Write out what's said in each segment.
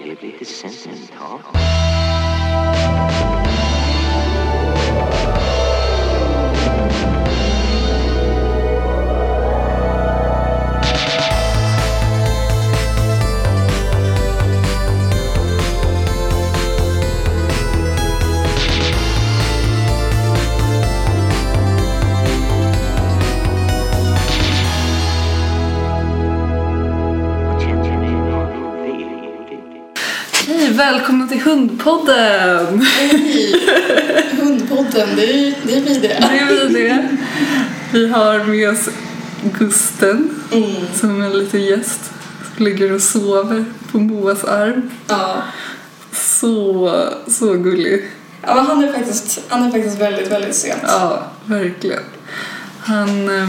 Eller lite sentimental. Och Hundpodden! Hej! Hundpodden, det är, det är vi det. Det är vi det. Vi har med oss Gusten Mm. som en liten gäst som ligger och sover på Moas arm. Ja. Så, så gullig. ja, men han är faktiskt, han är faktiskt väldigt, väldigt söt. Ja, verkligen. Han, eh,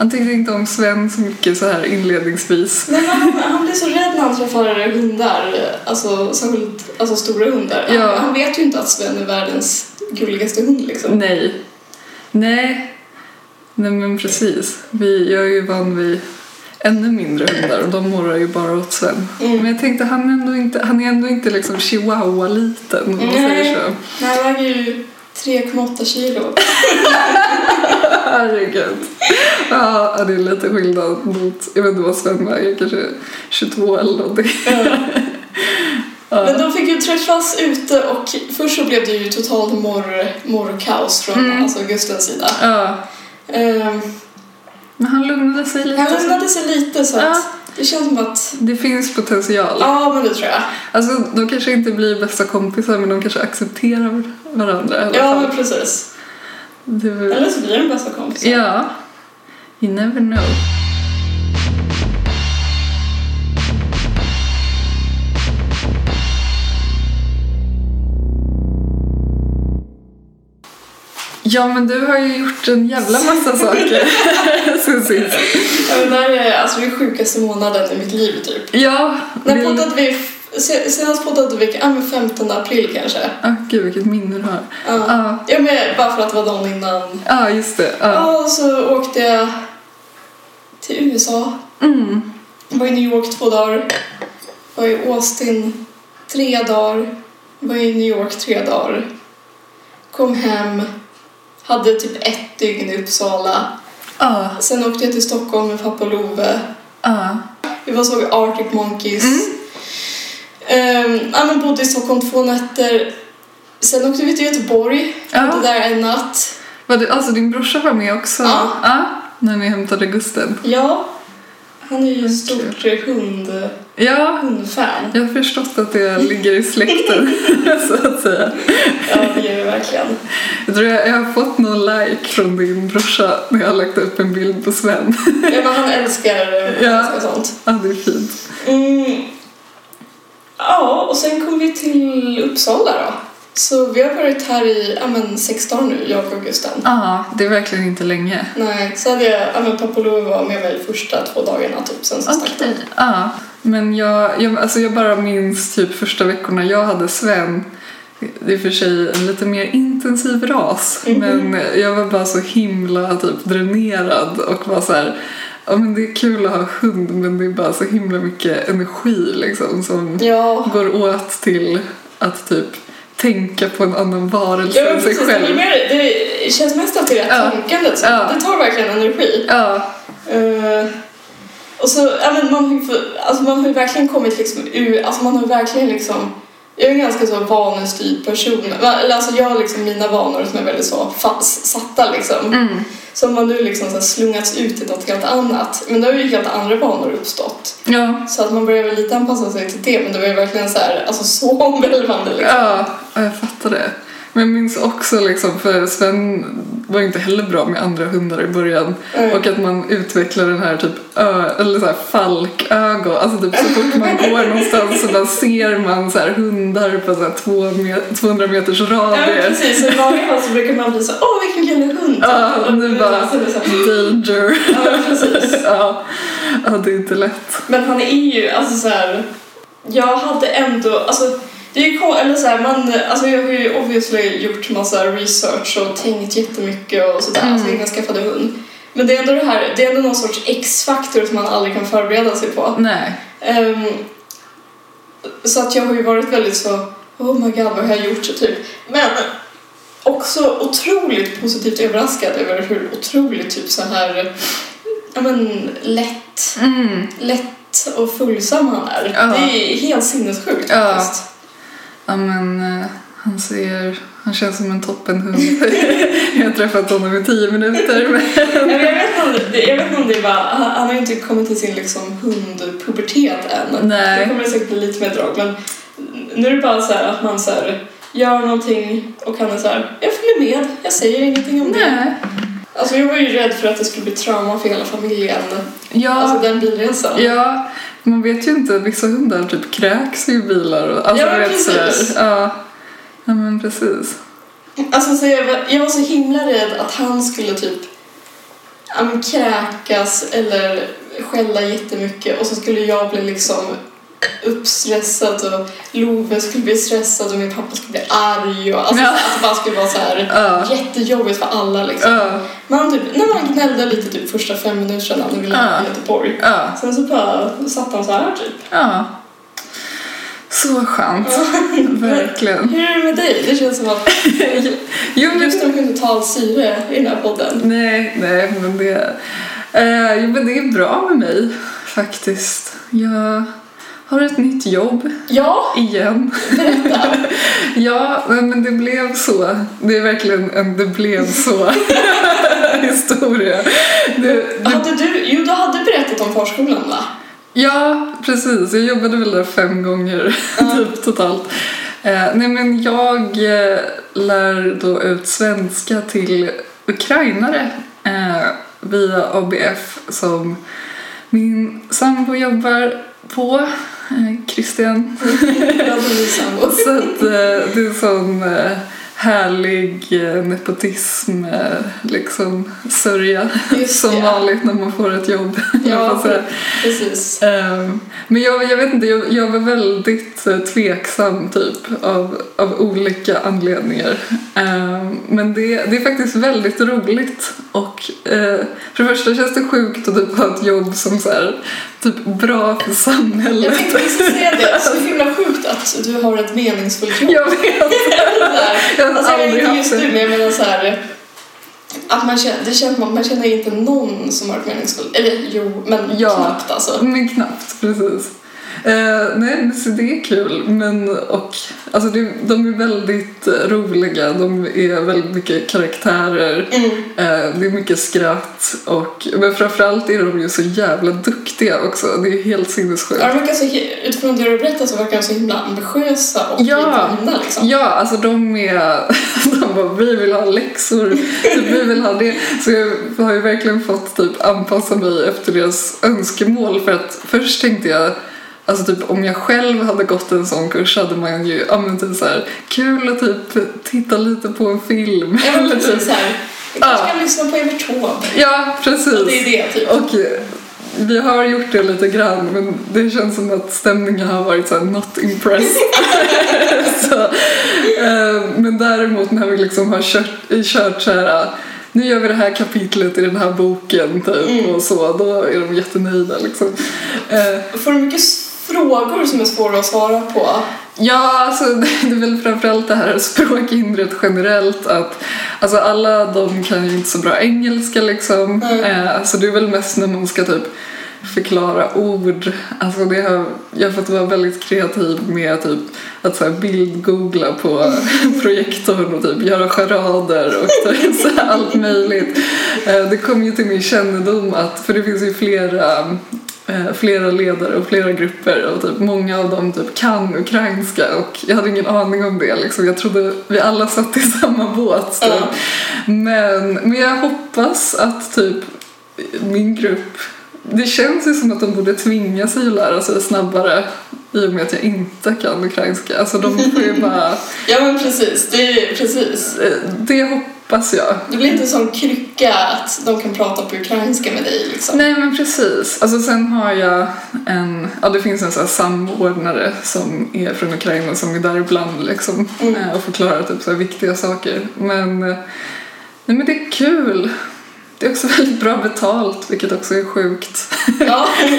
han tyckte inte om Sven så mycket så här inledningsvis. Men han, han blir så rädd när han träffar hundar, alltså särskilt alltså stora hundar. Ja. Han, han vet ju inte att Sven är världens gulligaste hund liksom. Nej. Nej. Nej men precis. Vi, jag är ju van vid ännu mindre hundar och de morrar ju bara åt Sven. Mm. Men jag tänkte han är ändå inte, han är ändå inte liksom chihuahua-liten om man säger så. Nej, han väger ju 3,8 kilo. Herregud. Ja, det är lite skillnad mot, jag vet inte vad Sven väger, kanske 22 eller någonting. Ja. Men de fick ju träffas ute och först så blev det ju totalt morr, morrkaos från Mm. alltså Gustens sida. Ja, Ehm, men han lugnade sig lite. han lugnade sig lite så Ja. att det känns som att Det finns potential. Ja, men det tror jag. Alltså, de kanske inte blir bästa kompisar men de kanske accepterar varandra i alla Ja, fall. men precis. Väl- Eller så blir de bästa kompisar. Ja. You never know. Ja, men du har ju gjort en jävla massa saker sen sist. Ja, men det här är alltså den sjukaste månaden i mitt liv typ. Ja, När vill... poddade vi? Se- Senast poddade vi ja, men 15 april kanske. Ah, gud, vilket minne du har. Ja. Ja, ja, men bara för att det var dagen innan. ja just det. Ja. Ja, och så åkte jag till USA. Mm. Var i New York två dagar. Var i Austin tre dagar. Var i New York tre dagar. Kom hem. Hade typ ett dygn i Uppsala. Ja, Sen åkte jag till Stockholm med pappa Love. ja. Vi var såg Arctic Monkeys. Mm. Ehm, ja, men bodde i Stockholm två nätter. Sen åkte vi till Göteborg. Ja. Bodde där en natt. Var det, alltså din brorsa var med också? Ja. när ni hämtade Gusten? Ja, han är ju Vad stort hund, Ja, hundfan. jag har förstått att det ligger i släkten, så att säga. Ja, det gör vi verkligen. Jag tror jag, jag har fått någon like från din brorsa när jag har lagt upp en bild på Sven. Ja, men han älskar, Ja. älskar sånt. Ja, det är fint. Mm. Ja, och sen kom vi till Uppsala då. Så vi har varit här i ja, men, sex dagar nu, jag och Gusten. Ja, det är verkligen inte länge. Nej, så hade jag, ja men pappa Love var med mig första två dagarna typ, sen så stack de. Ja, men jag, jag, alltså jag bara minns typ första veckorna jag hade Sven. Det är för sig en lite mer intensiv ras, Mhm. men jag var bara så himla typ dränerad och var så här, ja men det är kul att ha hund men det är bara så himla mycket energi liksom som Ja, går åt till att typ tänka på en annan varelse ja än sig precis. Det, själv. mer, det känns mest att det är Ja. tänkandet så Ja. det tar verkligen energi. Ja, Eh, och så, ja men man alltså man har ju verkligen kommit liksom ur, alltså man har verkligen liksom jag är en ganska så vanestyrd person. Eller alltså jag har liksom mina vanor som är väldigt så fast, satta liksom. mm. Så har man nu liksom så slungats ut i något helt annat. Men då har ju helt andra vanor uppstått. ja, Så att man börjar väl lite anpassa sig till det. Men det var ju verkligen så här, alltså så omvälvande liksom. Ja, jag fattar det. Men jag minns också liksom, för Sven var inte heller bra med andra hundar i början. Mm. Och att man utvecklar den här typ ö, eller så här falkögon. Alltså typ så fort man går någonstans så bara ser man så här hundar på så här två met- 200 meters Ja, radie. precis. I vanliga fall så brukar man bli så åh vilken gullig hund. Ja, och nu bara danger. Ja, precis. Ja, ja, det är inte lätt. Men han är ju, alltså så här, jag hade ändå, alltså det är ju ko- eller så här, man, alltså jag har ju obviously gjort massa research och tänkt jättemycket och sådär, Mm. alltså innan jag skaffade hund. Men det är ändå det här, det är ändå någon sorts X-faktor som man aldrig kan förbereda sig på. Nej. Ehm, Så att jag har ju varit väldigt så, oh my god vad har jag gjort typ. Men också otroligt positivt överraskad över hur otroligt typ så här, ja men lätt, Mm. lätt och följsam han är. Ja. Det är helt sinnessjukt Ja. faktiskt. Ja men eh, han ser, han känns som en toppenhund. jag har träffat honom i tio minuter. Men... Ja, men Jag vet inte om det, jag vet inte om det är bara, han han har ju inte kommit till sin liksom hundpubertet än. Nej. Det kommer det säkert bli lite mer drag men nu är det bara så här att man så här, gör någonting och han är så här, jag följer med, jag säger ingenting om det. Nej. Alltså jag var ju rädd för att det skulle bli trauma för hela familjen. Ja, Alltså den bilresan. ja, man vet ju inte. Vissa hundar typ kräks i bilar. Och, alltså, Ja, vet, precis. Ja. ja, men precis. Alltså så jag, var, jag var så himla rädd att han skulle typ men, kräkas eller skälla jättemycket och så skulle jag bli liksom uppstressad och Love skulle bli stressad och min pappa skulle bli arg och alltså, Ja. att det bara skulle vara så här Ja. jättejobbigt för alla liksom. Ja, Man typ, när man gnällde lite typ första fem minuterna när vi Ja. till Göteborg. ja, Sen så bara satt han så här typ. ja. Så skönt. Verkligen. Hur är det med dig? Det känns som att Jo, men just nu kan inte ta syre i den här podden. Nej, nej, men det, eh, jo, men det är bra med mig faktiskt. Jag har ett nytt jobb Ja, igen. berätta. Ja, men det blev så. Det är verkligen en det blev så historia. Det, det, Hade du, jo, du hade berättat om förskolan va? ja, precis. Jag jobbade väl där fem gånger typ totalt. Eh, nej, men jag eh, lär då ut svenska till ukrainare eh, via ABF som min sambo jobbar på, eh, Christian. Sambo. Så att eh, det är sån eh, härlig nepotism, liksom sörja Just som det. vanligt när man får ett jobb. Ja, precis. Ehm, Men jag, jag vet inte, jag, jag var väldigt tveksam typ av, av olika anledningar. Ehm, Men det, det är faktiskt väldigt roligt och för det första känns det sjukt att typ ha ett jobb som så här, typ bra för Jag samhället. tänkte precis säga det. Så himla sjukt att du har ett meningsfullt jobb. Jag vet, jag har Alltså, jag aldrig inte haft just det. du, men jag menar så här. Att man känner, det känns, man känner inte någon som har ett meningsfullt... Eller jo, men Ja. knappt alltså. Men knappt, precis. Eh, nej, men så det är kul. Men och, alltså det, de är väldigt roliga. De är väldigt mycket karaktärer. Mm. Eh, det är mycket skratt. Och, men framförallt är de ju så jävla duktiga också. Det är helt sinnessjukt. Ja, de verkar så, utifrån det du berättar så verkar de så himla ambitiösa och Ja. liksom. Ja, alltså de är... De bara, vi vill ha läxor, vi vill ha det. Så jag har ju verkligen fått typ anpassa mig efter deras önskemål. För att först tänkte jag, alltså typ om jag själv hade gått en sån kurs hade man ju, ja men typ så här, kul att typ titta lite på en film. Ja, men precis typ, såhär. Jag kanske ska lyssna på Evert Taube. ja, precis. Och det är det typ. Och eh, vi har gjort det lite grann men det känns som att stämningen har varit så här not impressed. så, eh, men däremot när vi liksom har kört, kört så här nu gör vi det här kapitlet i den här boken typ Mm. och så, då är de jättenöjda liksom. Eh, Får du mycket frågor som är svåra att svara på? Ja, alltså det är väl framförallt det här språkhindret generellt att alltså alla de kan ju inte så bra engelska liksom. Mm. Eh, så det är väl mest när man ska typ förklara ord. Alltså det har, jag har fått vara väldigt kreativ med typ att så här bildgoogla på projektorn och typ göra charader och typ så allt möjligt. Eh, det kom ju till min kännedom att, för det finns ju flera flera ledare och flera grupper och typ många av dem typ kan ukrainska och jag hade ingen aning om det liksom. Jag trodde vi alla satt i samma båt typ. Ja. men, men jag hoppas att typ min grupp det känns ju som att de borde tvinga sig att lära sig snabbare i och med att jag inte kan ukrainska. Alltså de får ju bara... Ja men precis, det är precis. eh, Det hoppas jag. Det blir inte sån krycka att de kan prata på ukrainska med dig liksom. Nej men precis. Alltså sen har jag en, ja det finns en sån här samordnare som är från Ukraina som är där ibland liksom Mm. eh, och förklarar typ så viktiga saker. Men, eh, nej men det är kul. Det är också väldigt bra betalt, vilket också är sjukt. Ja, men,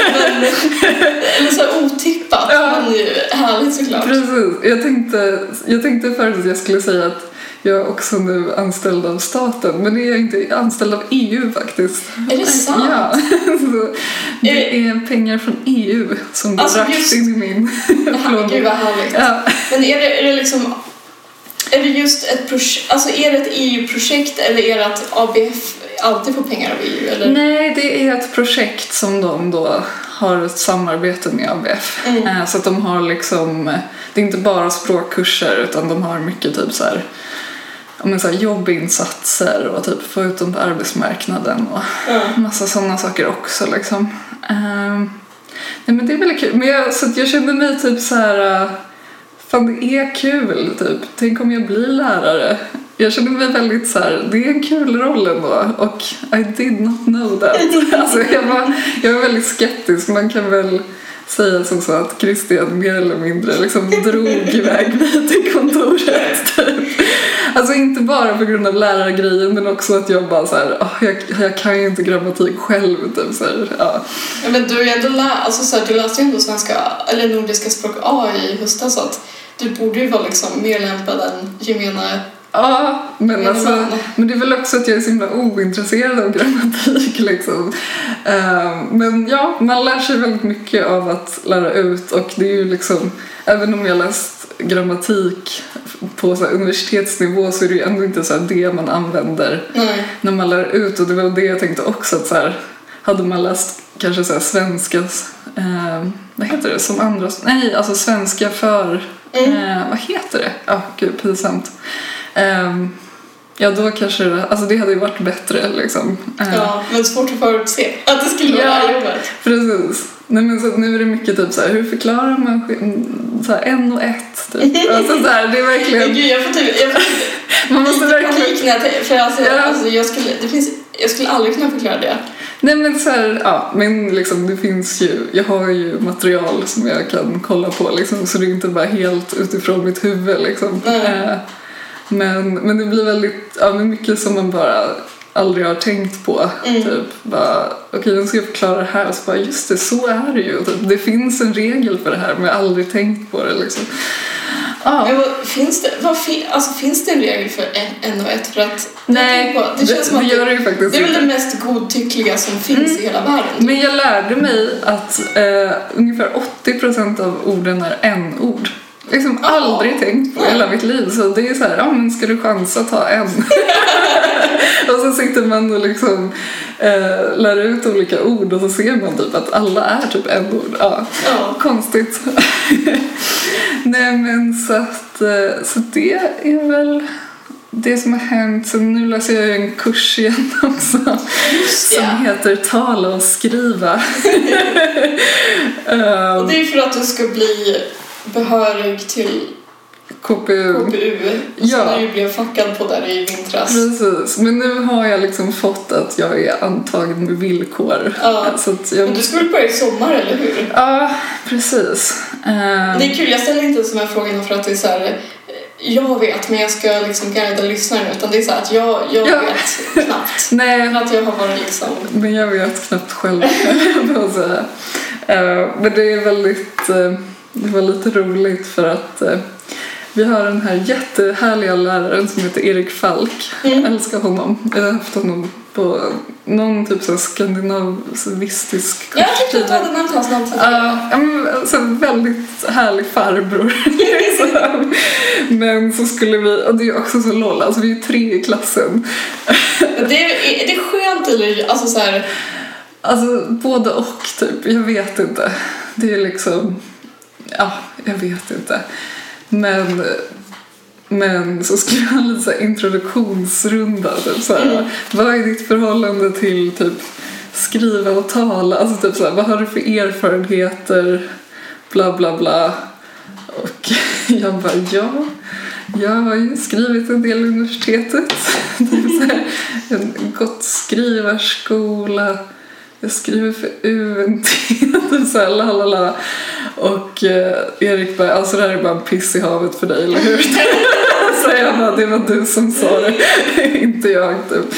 eller så här otippat, Ja. men ju härligt såklart. Precis. Jag tänkte, jag tänkte förut att jag skulle säga att jag är också nu anställd av staten, men det är jag inte. Jag är anställd av EU faktiskt. Är det sant? Ja. Så det är pengar från EU som går Alltså, rakt just- in i min Gud plånbok. vad härligt. Ja. Men är det, är det liksom är det just ett projekt, alltså är det ett EU-projekt eller är det att ABF alltid får pengar av EU? Eller? Nej, det är ett projekt som de då har ett samarbete med ABF. Mm. Eh, Så att de har liksom, eh, det är inte bara språkkurser utan de har mycket typ så här, men så här jobbinsatser och typ få ut dem på arbetsmarknaden och Ja. massa sådana saker också liksom. Ehm, nej men det är väldigt kul. Men jag, så jag kände mig typ så här, eh, fan det är kul typ. Tänk om jag blir lärare. Jag kände mig väldigt så här, det är en kul roll ändå och I did not know that. alltså jag var, jag var väldigt skeptisk. Man kan väl säga som så att Christian mer eller mindre liksom drog iväg mig till kontoret. Typ. Alltså inte bara på grund av lärargrejen men också att jag bara så här, "Åh, jag, jag kan ju inte grammatik själv. Typ, så här, ja. Ja, men du, är ändå lä- alltså, så här, du läste ju ändå svenska eller nordiska språk A i höstas så att du borde ju vara liksom mer lämpad än gemene... Ja, men, alltså, men det är väl också att jag är så himla ointresserad av grammatik liksom. Ehm, men ja, man lär sig väldigt mycket av att lära ut och det är ju liksom, även om jag läst grammatik på så universitetsnivå så är det ju ändå inte så det man använder Nej. när man lär ut och det var det jag tänkte också att så här, hade man läst kanske så här svenska, eh, vad heter det, som andra, nej alltså svenska för, Mm. eh, vad heter det? Ja, gud pinsamt. Ehm, ja då kanske det, alltså det hade ju varit bättre liksom. Eh, Ja, men svårt att förutse att det skulle vara det här Ja. jobbet. Precis. Nej, men så nu är det mycket typ så här, hur förklarar man sk- så här, en och ett? Typ. Alltså, så här, det är verkligen, Gud, jag får typ, jag får typ man måste verkligen för alltså, Ja. alltså jag, skulle, det finns, jag skulle aldrig kunna förklara det. Nej men så här, ja, men liksom det finns ju, jag har ju material som jag kan kolla på liksom så det är inte bara helt utifrån mitt huvud liksom. Eh, men, men det blir väldigt, ja men mycket som man bara aldrig har tänkt på. Mm. Typ bara, okej nu ska jag förklara det här och så bara just det, så är det ju. Typ, det finns en regel för det här men jag har aldrig tänkt på det liksom. Ja. Men vad, finns, det, vad alltså, finns det en regel för en, och ett? För att, Nej, på, det känns som det gör det ju faktiskt det är väl det mest godtyckliga som finns i hela världen. Men jag lärde mig att eh, ungefär 80% av orden är en-ord. Liksom aldrig tänkt på hela mitt liv. Så det är så här, ja men ska du chansa, ta en. och så sitter man och liksom eh, lär ut olika ord och så ser man typ att alla är typ en-ord. Ja, Ja. konstigt. Nej men så att, eh, så det är väl det som har hänt. Så nu läser jag en kurs igen också. Just Som det. heter Tala och skriva. Och um, det är för att du ska bli behörig till KPU. KPU Ja. som du ju blev fackad på där i vintras. Precis, men nu har jag liksom fått att jag är antagen med villkor. Ja. Så att Men jag... du ska väl börja i sommar, eller hur? Ja, precis. Um, Det är kul, jag ställer inte de här frågorna för att det är så här. eh, Jag vet, men jag ska liksom guida lyssnaren. Utan det är så att jag, jag Ja. vet knappt. Nej, Men att jag har varit liksom... men jag vet knappt själv jag. Eh, men det är väldigt, eh, det var lite roligt för att eh, vi har den här jättehärliga läraren som heter Erik Falk. Mm. Jag älskar honom. Jag har haft honom på någon typ så skandinavistisk kurs Jag tyckte du hade nämnt hans namn tidigare. En väldigt härlig farbror. liksom. Men så skulle vi, och det är också så lol, alltså vi är tre i klassen. Det är, är det skönt eller alltså så här, Alltså både och typ, jag vet inte. Det är liksom, ja, jag vet inte. Men, men så skulle jag ha en så här introduktionsrunda. Typ, så här, Vad är ditt förhållande till typ skriva och tala? Alltså typ så här, vad har du för erfarenheter? Bla bla bla. Och jag bara ja, jag har ju skrivit en del i universitetet. Typ så här, en gott skrivarskola. Jag skriver för UNT. Typ så här, la la la. Och eh, Erik bara, alltså det här är bara en piss i havet för dig, eller hur? jag bara, det var du som sa det, inte jag typ.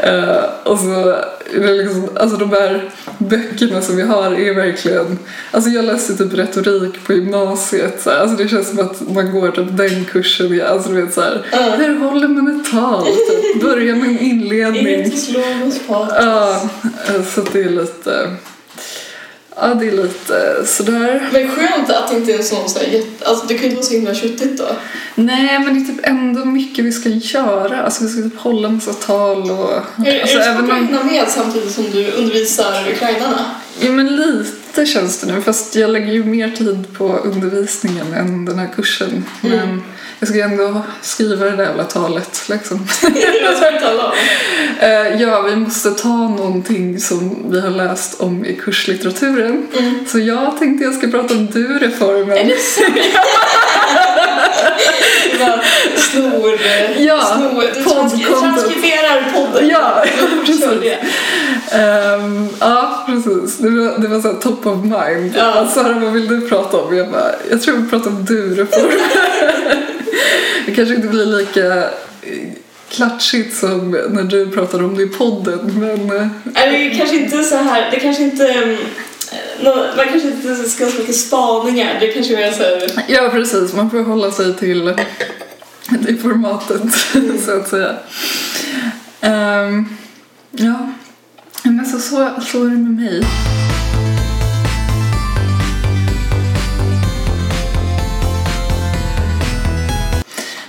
Eh, och så, liksom, alltså de här böckerna som vi har är verkligen, alltså jag läste typ retorik på gymnasiet, så här. alltså det känns som att man går typ den kursen, ja. alltså du vet så här, Ja. hur håller man ett tal? Typ. Börja med en inledning. Ja, eh, så det är lite, ja det är lite sådär. Men skönt att det inte är en sån så här, jätte, alltså det kan ju inte vara så himla tjuttigt då. Nej, men det är typ ändå mycket vi ska göra. Alltså vi ska typ hålla massa tal och... Är, alltså, är det även om, med samtidigt som du undervisar ukrainarna? ja, men lite känns det nu. Fast jag lägger ju mer tid på undervisningen än den här kursen. Mm. Men jag ska ju ändå skriva det där jävla talet liksom. Eh, ja, vi måste ta någonting som vi har läst om i kurslitteraturen. Mm. Så jag tänkte jag ska prata om du-reformen. Är det sant? Snor... Ja, snor. Du transkriberar podden. Ja, precis. Ehm, ja, precis. Det var, det var så top of mind. Ja. Sara, vad vill du prata om? Jag bara, jag tror vi pratar om du-reform. det kanske inte blir lika eh, klatschigt som när du pratade om det i podden, men eh, Det kanske inte så här, det kanske inte... Man kanske inte ska ha så mycket spaningar, det kanske är mer så här... ja, precis. Man får hålla sig till det formatet, så att säga. Ehm, ja, men så, så, så är det med mig.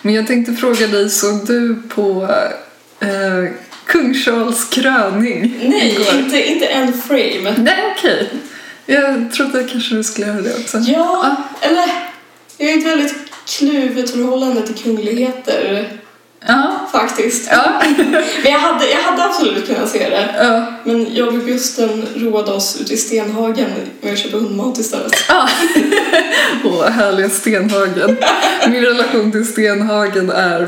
Men jag tänkte fråga dig, såg du på eh, Kung Charles kröning Nej, igår? inte, inte en frame. Nej, okej. Jag trodde kanske du skulle göra det också. Ja, eller... Jag ju ett väldigt kluvet förhållande till kungligheter, Ja. faktiskt. Ja. Men jag hade, jag hade absolut kunnat se det. ja. Men jag och Gusten roade oss ute i Stenhagen med att köpa hundmat istället. Ja. Åh, härliga Stenhagen. Min relation till Stenhagen är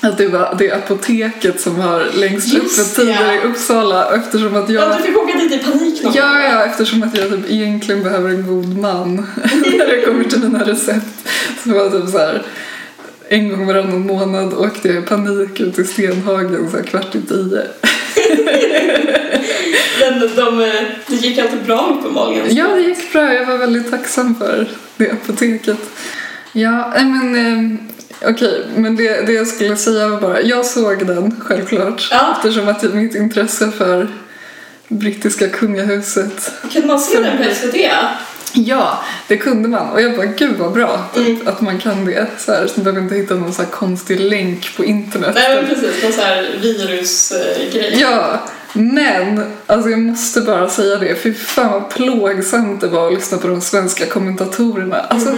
att det, var, det apoteket som har längst öppettider ja. i Uppsala eftersom att Ja, jag du fick åka dit i panik någon Ja, ja, eftersom att jag typ egentligen behöver en god man när det kommer till mina recept. Så var typ så här, en gång varannan månad åkte jag i panik ut i Stenhagen så här kvart i tio. Men de, eh, det gick alltid bra uppenbarligen. Ja, det gick bra. Jag var väldigt tacksam för det apoteket. Ja, nej, men eh, okej, men det, det jag skulle säga var bara, jag såg den självklart Ja. eftersom att mitt intresse för brittiska kungahuset Kunde man se den på SVT? Ja, det kunde man. Och jag bara, gud vad bra Mm. att man kan det. Så här, så man behöver inte hitta någon så här konstig länk på internet. Nej men precis, någon sån här virusgrej. Ja, men alltså jag måste bara säga det. Fy fan vad plågsamt det var att lyssna på de svenska kommentatorerna. Alltså,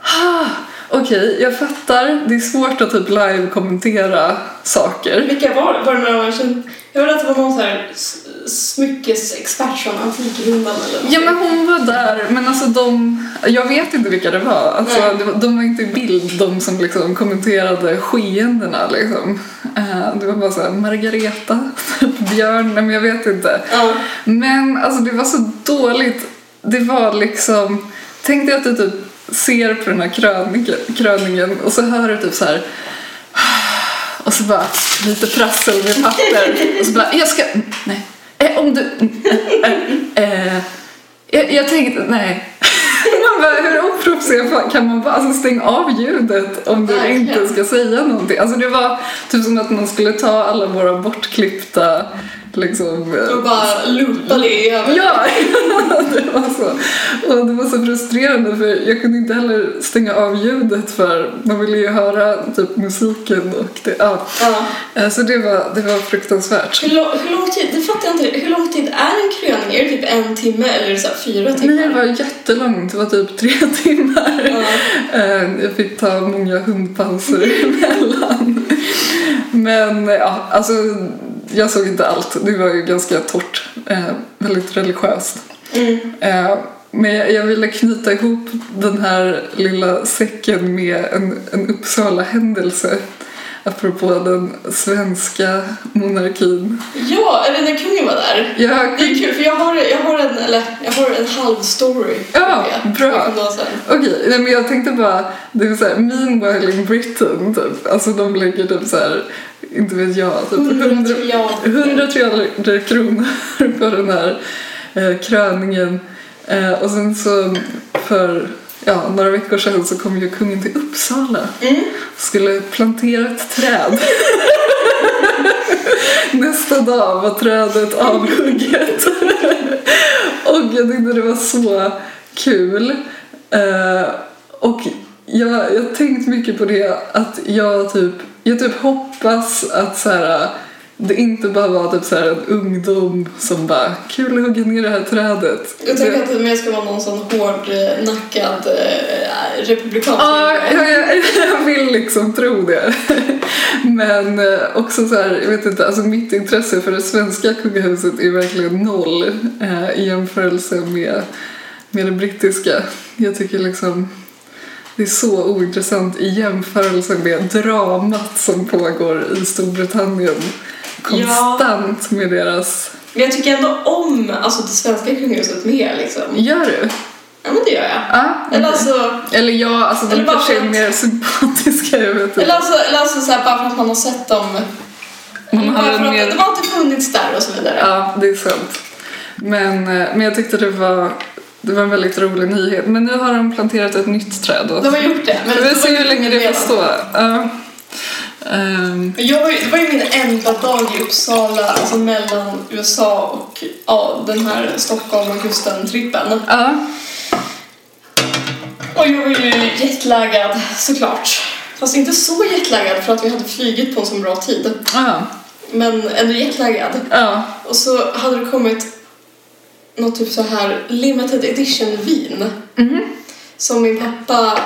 ah, okej, jag fattar. Det är svårt att typ live-kommentera saker. Vilka var? Var det några? Jag hörde att det var någon sån här smyckesexpert från Antikrundan eller något. Ja men hon var där, men alltså de, jag vet inte vilka det var. Alltså, Nej. de var inte i bild, de som liksom kommenterade skeendena liksom. Eh, det var bara såhär, Margareta, Björn, men jag vet inte. Ja. Men alltså det var så dåligt. Det var liksom, tänk dig att du typ ser på den här kröningen, kröningen och så hör du typ så här. Och så bara lite prassel med papper. Och så bara, jag ska, nej. Eh, om du, eh, eh, jag, jag tänkte, nej. Man bara, hur oprovocerad kan man vara? Alltså stäng av ljudet om du Verkligen. inte ska säga någonting. Alltså det var typ som att man skulle ta alla våra bortklippta liksom eh, Och bara loopa det över. Ja, det var så. Och det var så frustrerande för jag kunde inte heller stänga av ljudet för man ville ju höra typ musiken och det, ja. Ja. Eh, Så det var, det var fruktansvärt. Hur, lång, hur lång tid, det fattar jag inte, hur lång tid är en kröning? Är det typ en timme eller så fyra timmar? Nej, det var jättelångt. Det var typ tre timmar. Ja. Eh, Jag fick ta många hundpauser emellan. Men ja, alltså jag såg inte allt. Det var ju ganska torrt. Eh, väldigt religiöst. Mm. Eh, Men jag, jag ville knyta ihop den här lilla säcken med en, en Uppsala-händelse. Apropå den svenska monarkin. Ja, eller när kungen var där. Jag Det är kul för jag har, jag har en, eller jag har en halv story. Ja, bra. Okej, nej men jag tänkte bara, det är såhär, meanwhile in Britain typ, alltså de lägger typ såhär, inte vet jag, typ 100 100 triljarder. 100 triljarder kronor på den här eh, kröningen. Eh, och sen så för ja, några veckor sedan så kom ju kungen till Uppsala Mm. och skulle plantera ett träd. Nästa dag var trädet avhugget. och jag tyckte det var så kul. Eh, och jag jag har tänkt mycket på det att jag typ, jag typ hoppas att så här, det inte bara var typ så här en ungdom som bara kul att hugga ner det här trädet. Jag tänker att det mer ska vara någon sån hårdnackad eh, republikan. Ja, jag, jag, vill liksom tro det. Men eh, också så här, jag vet inte, alltså mitt intresse för det svenska kungahuset är verkligen noll eh, i jämförelse med, med det brittiska. Jag tycker liksom det är så ointressant i jämförelse med dramat som pågår i Storbritannien. Konstant med deras... Men jag tycker ändå om alltså, det svenska kungahuset mer liksom. Gör du? Ja men det gör jag. Ja. Eller alltså, Eller ja, alltså de kanske är mer sympatiska, jag vet inte. eller alltså, eller alltså så här, bara för att man har sett dem. Man bara för en att mer- de har alltid funnits där och så vidare. Ja, det är sant. Men, eh, men jag tyckte det var, det var en väldigt rolig nyhet. Men nu har de planterat ett nytt träd. Då. De har gjort det. Men Vi får se hur länge det får stå. Ja. Men Jag var, ju- det var ju min enda dag i Uppsala, alltså mellan USA och ja, den här Stockholm och kusten-trippen. ja. Och jag var ju jetlaggad såklart. Fast inte så jetlaggad för att vi hade flygit på en så bra tid. Ja. Men ändå jetlaggad. Ja. Och så hade det kommit något typ så här limited edition vin. Mhm. Som min pappa...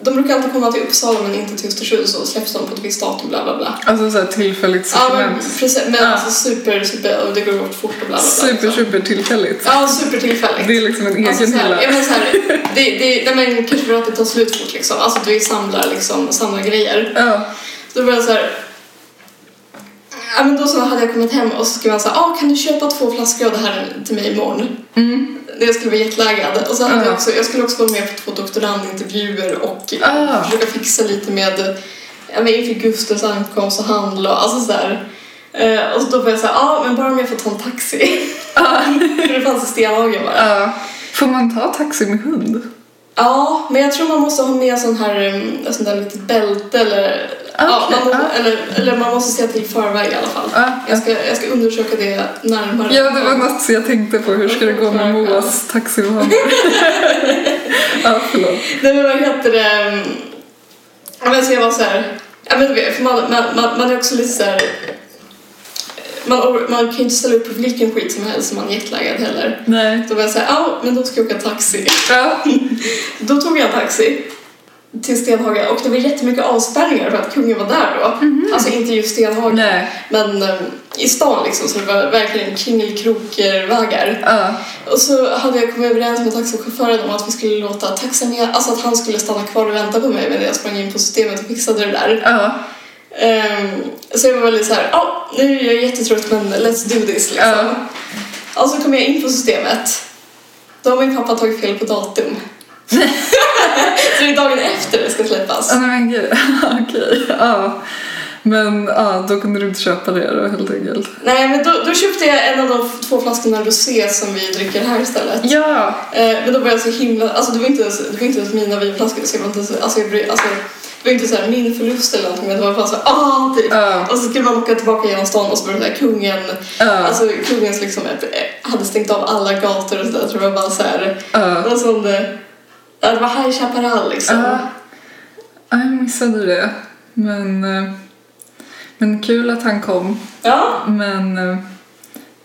De brukar alltid komma till Uppsala men inte till Östersund så släpps de på ett visst datum bla bla bla. Alltså så här tillfälligt Ja men sortiment. precis, men Ja. alltså super, super, och det går åt fort och bla bla bla. Super, liksom. super tillfälligt. Ja, supertillfälligt. Det är liksom en egen Alltså, så här, hylla. ja, men så här, det, det, nej, men kanske för att det tar slut fort liksom. Alltså vi samlar liksom, samlar grejer. Ja. Då var jag så här. Ja men då så hade jag kommit hem och så skrev han så här, ah, kan du köpa två flaskor av det här till mig imorgon? Mm. Det jag skulle vara jetlaggad. Och så hade Ja. jag också, jag skulle också vara med på två doktorandintervjuer och Ah. försöka fixa lite med, inför Gustens ankomst och handla och alltså så där. Eh, och så då var jag så här, ja ah, men bara om jag får ta en taxi. För det fanns i Stenhagen bara. Ja. Får man ta taxi med hund? Ja, men jag tror man måste ha med sån här, um, sån där litet bälte eller, ja, Okej, man må, ja. eller, eller man måste se till förväg i alla fall. Ja, Jag, ska, jag ska undersöka det närmare. Ja, det var något jag tänkte på. Hur ska det gå med Moas taxivanor? ja, förlåt. Nej men vad heter det? Ja men så jag var så här, ja du vet, för man, man, man, man är också lite så här. Man, man kan ju inte ställa upp på vilken skit som helst som man är jetlaggad heller. Nej. Då var jag såhär, ja men då ska jag åka taxi. Ja. Då tog jag en taxi till Stenhaga och det var jättemycket avspärrningar för att kungen var där då. Alltså inte just Stenhaga Nej. men um, i stan liksom så det var verkligen kringelkrokvägar. Ja. Och så hade jag kommit överens med taxichauffören om att vi skulle låta taxen ner, alltså att han skulle stanna kvar och vänta på mig medan jag sprang in på systemet och fixade det där. Ja. Ehm, så jag var väldigt så här, ja nu är jag jättetrött men let's do this liksom. Ja. Och så kom jag in på systemet. Då har min pappa tagit fel på datum. så det är dagen efter det ska släppas. Ja, men gud. Okej. Ja. Men ja, då kunde du inte köpa det då helt enkelt. Nej men då, då köpte jag en av de två flaskorna rosé som vi dricker här istället. Ja. Eh, men då var jag så himla, alltså det var inte ens, det var inte ens mina vinflaskor så jag var inte så, alltså, jag, alltså det var inte så här min förlust eller någonting men det var bara så ah typ. Ja. Och så skulle man åka tillbaka genom stan och så var det så här kungen, Ja. alltså kungens liksom eh, hade stängt av alla gator och sådär. Tror det var bara så här, det Ja. var sån, eh, ja, det var High Chaparral liksom. Ja, jag missade det. Men, eh, men kul att han kom. Ja, Men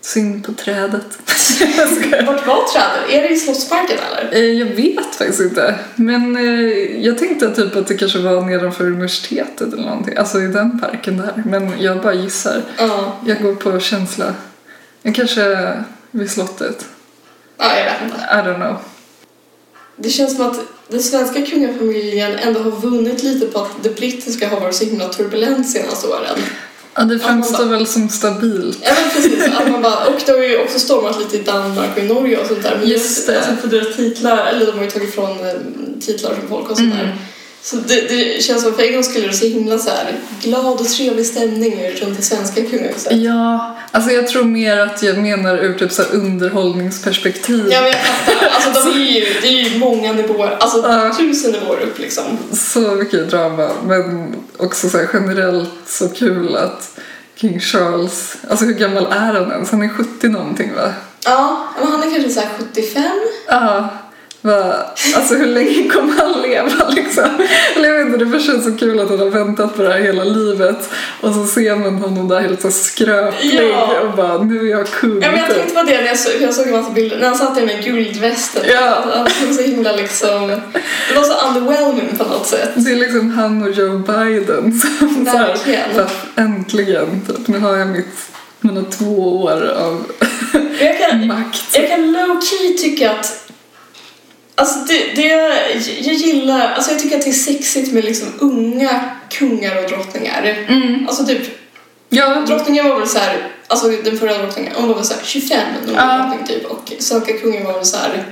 synd på trädet. vart var trädet? Är det i Slottsparken eller? Eh, Jag vet faktiskt inte. Men eh, jag tänkte typ att det kanske var nedanför universitetet eller någonting. Alltså i den parken där. Men jag bara gissar. Ja, Jag går på känsla. Jag kanske vid slottet. ja jag vet inte. I don't know. det känns som att den svenska kungafamiljen ändå har vunnit lite på att det brittiska har varit så himla turbulent senaste åren. Ja, det framstår väl som stabilt. Ja men precis, att man bara, och det har ju också stormat lite i Danmark och i Norge och sånt där. Men Just det. Alltså, för deras titlar, eller de har ju tagit ifrån eh, titlar från folk och sånt Mm. där. Så det, det känns som för en gång skulle det så himla så här glad och trevlig stämning runt det svenska kungahuset. Ja, alltså jag tror mer att jag menar ur typ så underhållningsperspektiv. Ja men jag fattar, alltså de är ju, det är ju många nivåer, alltså Ja. tusen nivåer upp liksom. Så mycket drama, men också så generellt så kul att King Charles, alltså hur gammal är han ens? Han är 70 någonting va? Ja, men han är kanske så här 75. Ja, va, alltså hur länge kommer han leva liksom? Eller jag vet inte, det känns så kul att han har väntat på det här hela livet och så ser man honom där helt så skröplig Ja. och bara nu är jag kung. Ja, men jag typ. tänkte på det när jag såg, jag såg en massa bilder, när han satt i den där guldvästen. Ja. Han såg så himla liksom, det var så underwhelming på något sätt. Det är liksom han och Joe Biden som så här, Verkligen. så här, äntligen, typ, nu har jag mitt, mina två år av Jag kan, makt. jag kan low key tycka att Alltså det, det jag, gillar, alltså jag tycker att det är sexigt med liksom unga kungar och drottningar. Mm. Alltså typ, Ja, drottningen var väl så här, alltså den förra drottningen, hon var väl så här 25 när hon var drottning typ och svenska kungen var väl så här,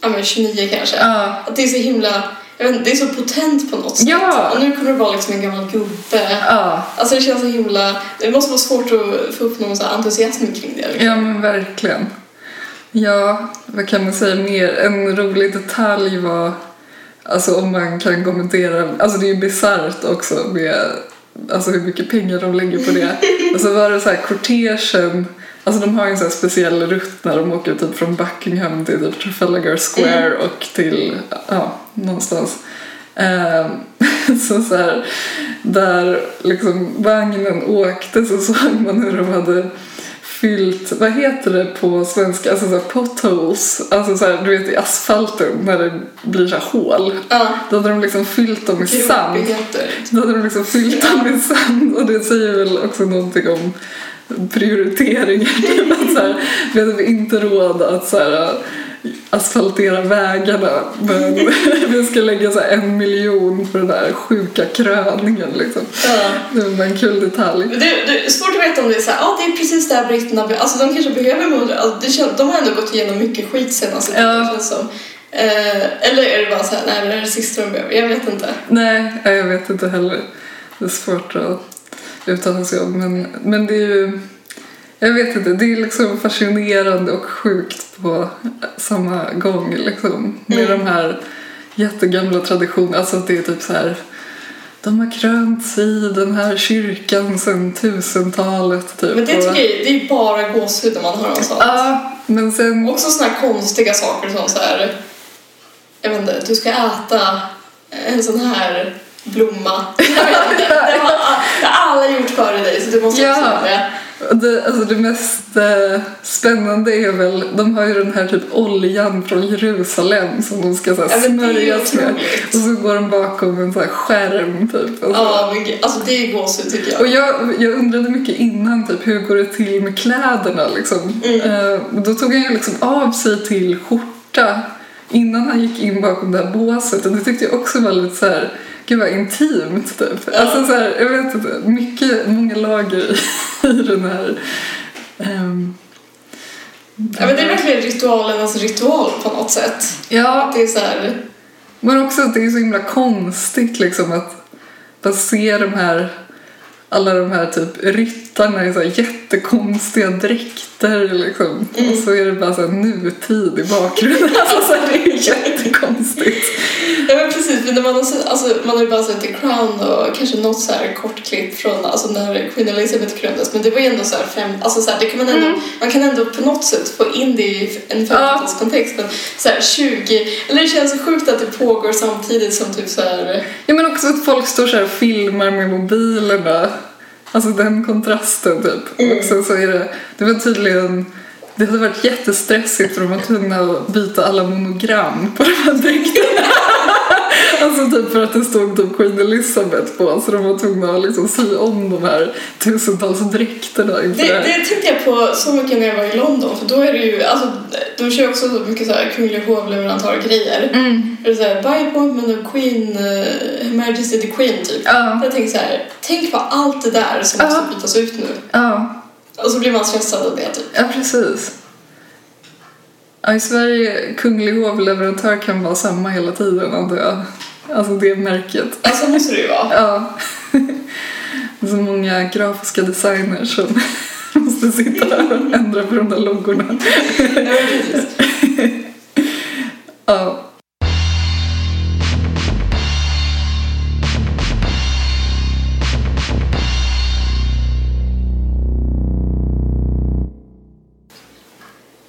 ja men 29 kanske. ja, Att det är så himla, jag vet inte, det är så potent på något sätt. Ja. Och nu kommer det vara liksom en gammal gubbe. ja, Alltså det känns så himla, det måste vara svårt att få upp någon så entusiasm kring det. Liksom. ja men verkligen. Ja, vad kan man säga mer? En rolig detalj var, alltså om man kan kommentera, alltså det är ju bisarrt också med alltså hur mycket pengar de lägger på det. Och så var det så här kortegen, alltså de har ju en sån här speciell rutt när de åker typ från Buckingham till typ Trafalgar Square och till, ja, någonstans. Ehm, så så här, där liksom vagnen åkte så såg man hur de hade fyllt, vad heter det på svenska, alltså så potholes, alltså så här, du vet i asfalten när det blir så här hål. Ja, Då hade de liksom fyllt dem med sand. Då hade de liksom fyllt dem med sand och det säger väl också någonting om prioriteringar. Typ att så här, vi hade inte råd att så här, asfaltera vägarna men vi ska lägga så en miljon för den där sjuka kröningen liksom. Ja. Det var en kul detalj. Det, är svårt att veta om det är så här, ja det är precis där britterna, alltså de kanske behöver mudra, alltså de har ändå gått igenom mycket skit senaste tiden Ja. känns som. Eh, eller är det bara så här, nej det är det sista de behöver, jag vet inte. Nej, jag vet inte heller. Det är svårt att uttala sig om. Men, men det är ju... Jag vet inte, det är liksom fascinerande och sjukt på samma gång. Liksom, med Mm. de här jättegamla traditionerna. Alltså att det är typ så här... De har krönts i den här kyrkan sedan tusentalet. Typ. Men det tycker jag det är bara gåshud när man hör om sånt. Ja, men sen... Också såna här konstiga saker som så här, jag vet inte, du ska äta en sån här blomma. Jag vet inte, det har, alla gjort före dig så du måste också Ja. göra det. Det, alltså det mest eh, spännande är väl, de har ju den här typ oljan från Jerusalem som de ska så här, Ja, men det är ju smörjas med. Och så går de bakom en så här skärm typ. Och, så. Ja, men alltså det är gåshud tycker jag. och jag, jag undrade mycket innan typ hur går det till med kläderna liksom. Mm. Eh, då tog han ju liksom av sig till skjorta innan han gick in bakom det här båset och det tyckte jag också var lite så här Gud vad intimt typ. Ja. Alltså så här, jag vet inte, mycket, många lager i, den här ehm, Ja, men det är verkligen ritualernas ritual på något sätt. Ja, Att det är så här, men också att det är så himla konstigt liksom att bara se de här alla de här typ ryttarna i så här jättekonstiga dräkter liksom. Mm. Och så är det bara så här nutid i bakgrunden. Alltså så här, det är jättekonstigt. Ja men precis, för när man har, sett, alltså, man har ju bara sett The Crown och kanske något så här kort klipp från alltså, när Queen Elizabeth kröntes men det var ju ändå så här fem, alltså så här, det kan man ändå, man kan ändå på något sätt få in det i en 50-talskontext men så här 20, eller det känns så sjukt att det pågår samtidigt som typ så här Ja men också att folk står så här och filmar med mobilerna. Alltså den kontrasten typ. Mm. Och sen så är det, det var tydligen det hade varit jättestressigt för de var tvungna att byta alla monogram på de här dräkterna. alltså typ för att det stod typ Queen Elizabeth på så de var tvungna att liksom sy om de här tusentals dräkterna inför Det, det det tänkte jag på så mycket när jag var i London för då är det ju, alltså, de kör också så mycket så här kungliga hovleverantör-grejer. Mm. Det är så här, by appointment of Queen, uh, Majesty the Queen typ. Ja, Jag tänker så här, tänk på allt det där som Ja. måste bytas ut nu. ja, Och så blir man stressad av det typ. ja precis. Ja, I Sverige, kunglig hovleverantör kan vara samma hela tiden antar jag. Alltså det märket. Alltså måste det ju vara. Ja. Det är så många grafiska designers som måste sitta där och ändra på de där loggorna. Ja, precis. Ja.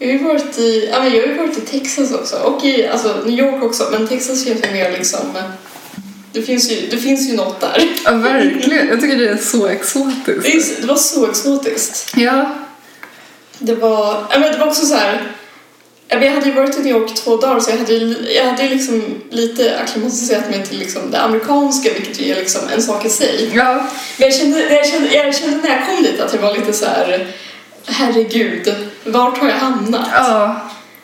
Jag har ju varit i, ja, men jag har varit i Texas också och i alltså, New York också men Texas känns ju mer liksom det finns, ju, det finns ju något där. ja, verkligen. Jag tycker det är så Det, exotiskt. är, det var så exotiskt. Ja. Det var, ja, men det var också så här. Jag hade ju varit i New York två dagar så jag hade ju jag hade ju liksom lite acklimatiserat mig till liksom det amerikanska vilket ju är liksom en sak i sig. Ja. Men jag kände, jag, kände, jag kände när jag kom dit att jag var lite så här. Herregud, vart har jag hamnat? Ja.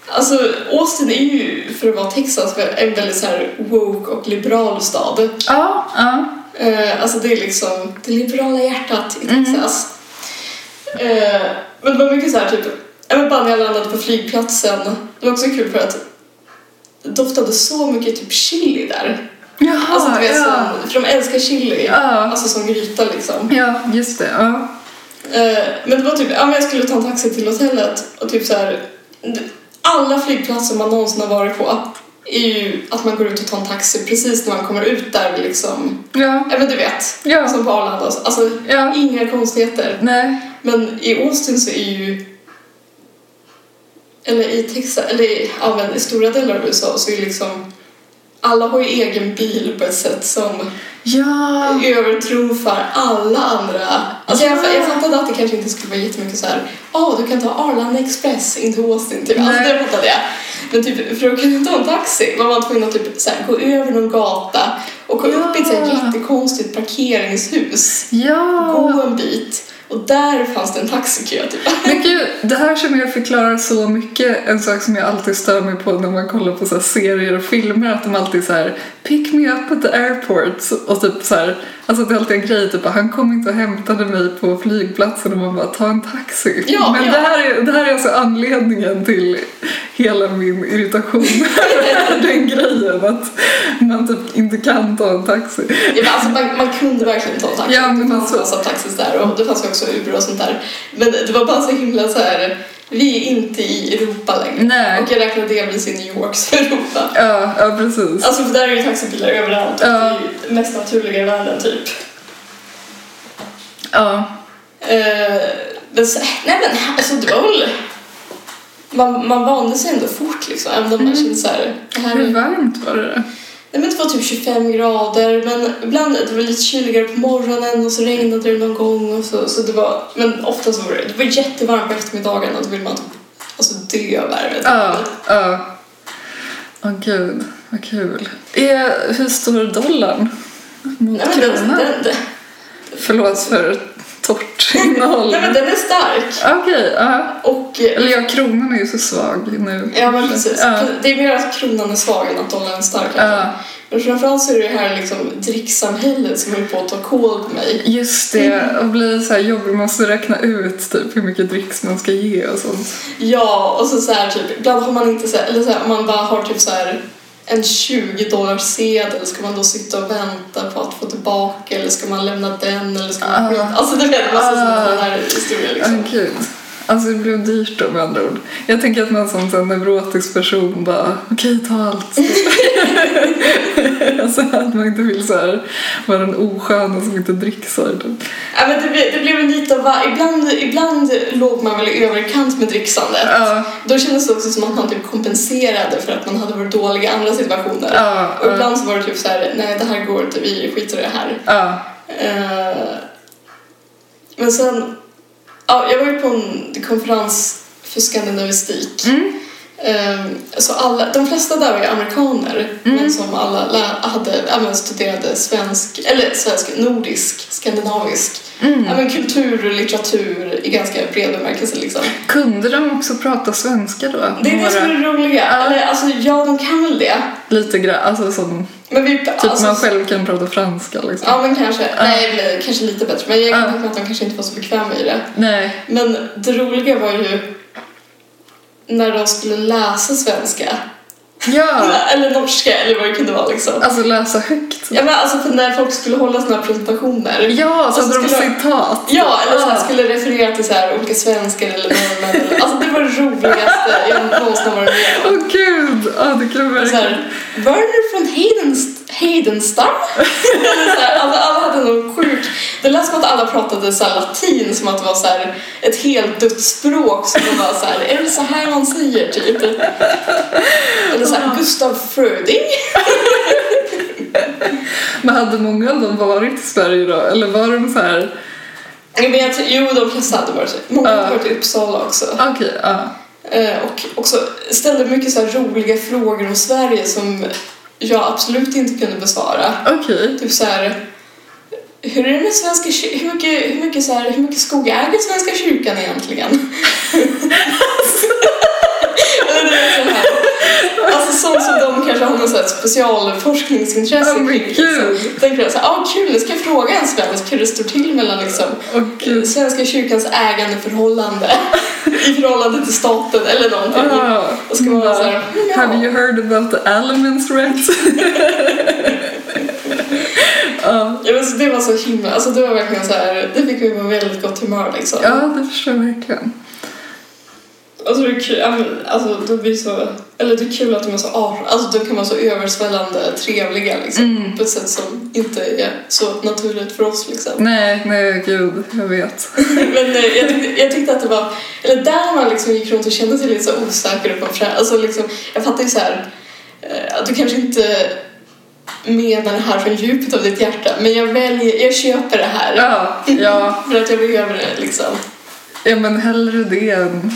Alltså Austin är ju för att vara Texas en väldigt så här woke och liberal stad. Ja. Ja. Eh, alltså det är liksom det liberala hjärtat i Texas. Eh, men det var mycket så här typ, men bara när jag landade på flygplatsen, det var också kul för att det doftade så mycket typ chili där. Jaha, Alltså du vet, ja. som, för de älskar chili. Ja. Alltså som gryta liksom. Ja, just det. Ja. Eh, men det var typ, ja men jag skulle ta en taxi till hotellet och typ så här. alla flygplatser man någonsin har varit på är ju att man går ut och tar en taxi precis när man kommer ut där liksom, Ja. ja men du vet, Ja. som på Arlanda. Alltså Ja. inga konstigheter. Nej. Men i Austin så är ju eller i Texas, eller i, ja, men i stora delar av USA så är liksom alla har ju egen bil på ett sätt som Ja. övertrumfar alla andra. Alltså jag, jag fattade att det kanske inte skulle vara jättemycket så här. Ja, du kan ta Arlanda Express in till Austin. Typ. Alltså det fattade jag. Men typ för att kunna ta en taxi var man tvungen att typ, så här, gå över någon gata och gå upp i ett så här, Ja. jättekonstigt parkeringshus. Ja. Gå en bit och där fanns det en taxikö typ. Men gud, det här känner jag förklarar så mycket. En sak som jag alltid stör mig på när man kollar på så serier och filmer. Att de alltid så här pick me up at the airport. Och typ så här, alltså det är alltid en grej typ han kom inte och hämtade mig på flygplatsen och man bara ta en taxi. Ja, Men ja. Det, här är, det här är alltså anledningen till hela min irritation över den grejen. Att man typ inte kan ta en taxi. Ja, men alltså, man, man kunde verkligen ta en taxi. Ja, men det fanns alltså- massa taxis där och det fanns ju också Uber och sånt där. Men det var bara så himla så här. vi är inte i Europa längre. Nej. Och jag räknar delvis i New Yorks Europa. Ja, ja precis. Alltså för där är ju taxibilar överallt och Ja. det är ju mest naturliga i världen typ. Ja. Eh, men så, nej men alltså det var väl... Man, man vande sig ändå fort liksom. Även om man kände så här, det här Hur varmt var det? Nej, men det var typ 25 grader men ibland det var lite kyligare på morgonen och så regnade det någon gång och så, så det var, men oftast var det, det var jättevarmt på eftermiddagen och då vill man typ alltså dö av värme. typ. Ja, ja. Åh gud, vad kul. Är, hur står dollarn mot Nej, men den, kronan? den, den, Förlåt för torrt innehåll. nej men den är stark. Okej. Och eh, Eller ja, kronan är ju så svag nu. Ja men precis. Ja. Det är mer att kronan är svag än att dollarn är stark. Ja. Men framförallt så är det här liksom dricksamhället som håller på att ta kål på mig. Just det, och blir så här jobbigt. Man måste räkna ut typ hur mycket dricks man ska ge och sånt. Ja, och så, så här, typ, ibland har man inte så här, eller så här, man bara har typ så här en 20 dollars sedel ska man då sitta och vänta på att få tillbaka eller ska man lämna den eller ska man skita? Alltså det är en massa Ah. sådana här historier liksom. gud. Alltså det blev dyrt då med andra ord. Jag tänker att man som här neurotisk person bara okej ta allt. alltså att man inte vill så här vara den osköna som inte dricksar. Typ. Ja, men det, blev- det blev en lite av ibland, ibland låg man väl i överkant med dricksandet. Ja, Då kändes det också som att man typ kompenserade för att man hade varit dålig i andra situationer. ja, Och ja, ibland så var det typ så här, nej det här går inte, vi skiter i det här. Eh, men sen, ja, jag var ju på en konferens för skandinavistik. Mm. Ehm, så alla, de flesta där var ju amerikaner, men som alla hade, ja, studerade svensk, eller svensk, nordisk, skandinavisk. Ja, men kultur och litteratur i ganska bred bemärkelse liksom. Kunde de också prata svenska då? Det är det som är det roliga. Ja. Eller, alltså, ja, de kan väl det. Lite grann, alltså som Men vi, typ alltså, man själv kan prata franska liksom. Ja, men kanske. Nej, eller kanske lite bättre. Men jag kan Ja. tänka mig att de kanske inte var så bekväma i det. Nej. Men det roliga var ju när de skulle läsa svenska. Ja, Eller norska, eller vad det kunde vara liksom. alltså läsa högt. Ja, men alltså när folk skulle hålla här presentationer. Ja, så så hade de citat. Ja, eller så skulle referera till så här olika svenskar eller norrmän. Alltså det var det roligaste jag någonsin varit med om. Åh gud! Ja, det kan Så verkligen... Werner från Heidenst Heidenstam? Alltså, alla hade någon sjuk... Det lät som att alla pratade så latin, som att det var så ett helt dödsspråk. Som det var så här, är det så här man säger typ? Eller så här, Gustav Fröding? Men hade många av dem varit i Sverige då? Eller var de så här... Jag vet, jo, de flesta hade varit Många hade Ja. varit i Uppsala också. Okej, ja. Eh, och också ställde mycket så här roliga frågor om Sverige som jag absolut inte kunde besvara. Okej. Typ så här, hur är det med Svenska hur mycket, hur mycket, så här, hur mycket skog äger Svenska kyrkan egentligen? Eller alltså sånt som de kanske har något här specialforskningsintresse men kring. Liksom. Tänker jag så här, ah, kul, nu ska jag fråga en svensk hur det står till mellan liksom, gud. Svenska kyrkans ägandeförhållande i förhållande till staten eller någonting. Ah, Och ska man vara så här, ja. Have you heard about the elements rent? ja. Ja, men så det var så himla, alltså det var verkligen så här, det fick mig på väldigt gott humör liksom. ja, det förstår jag verkligen. Alltså det är kul, alltså det blir så, eller det är kul att de är så art, alltså de kan vara så översvällande trevliga liksom. Mm. På ett sätt som inte är så naturligt för oss liksom. Nej, nej, gud, jag vet. Men eh, jag tyckte, jag tyckte att det var, eller där man liksom gick runt och kände sig lite så osäker och konfrä- alltså liksom, jag fattar ju så här eh, att du kanske inte menar det här från djupet av ditt hjärta men jag väljer, jag köper det här. Ja, ja. För att jag behöver det liksom. Ja, men hellre det än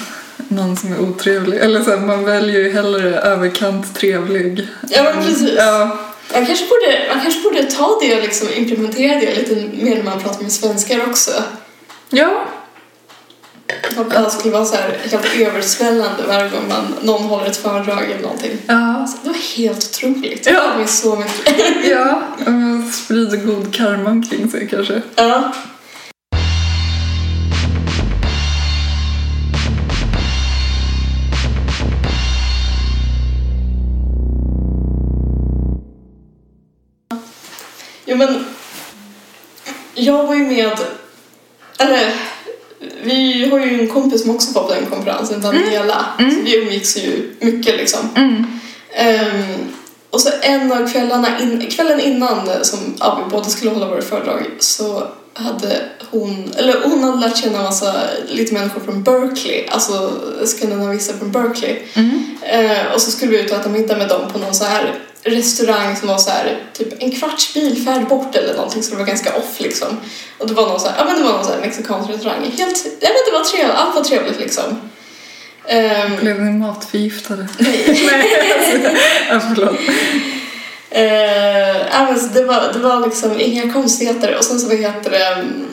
någon som är otrevlig. Eller så här, man väljer ju hellre överkant trevlig. Ja men precis. Ja, Man kanske, borde, man kanske borde ta det och liksom implementera det lite mer när man pratar med svenskar också. ja. Att alla skulle vara så här helt översvällande varje gång man, någon håller ett föredrag eller någonting. ja. Det var helt otroligt. Jag lärde mig så mycket. ja. men Sprider god karma omkring sig kanske. ja. Men, jag var ju med, eller vi har ju en kompis som också var på den konferensen, Daniela. Så vi umgicks ju mycket liksom. Mm. Ehm, och så en av kvällarna in, kvällen innan som ja, vi båda skulle hålla våra föredrag så hade hon, eller hon hade lärt känna massa lite människor från Berkeley, alltså skandinavister från Berkeley. Mm. Eh, och så skulle vi ut och äta middag med dem på någon så här restaurang som var så här typ en kvarts bilfärd bort eller någonting så det var ganska off liksom. Och det var någon så här, ja men det var någon så här mexikansk restaurang. Helt, ja men det var trevligt, allt var trevligt liksom. Ehm, Blev ni matförgiftade? nej. ja, förlåt. Eh, ja, men så det, var, det var liksom inga konstigheter och sen så vad heter det, mm,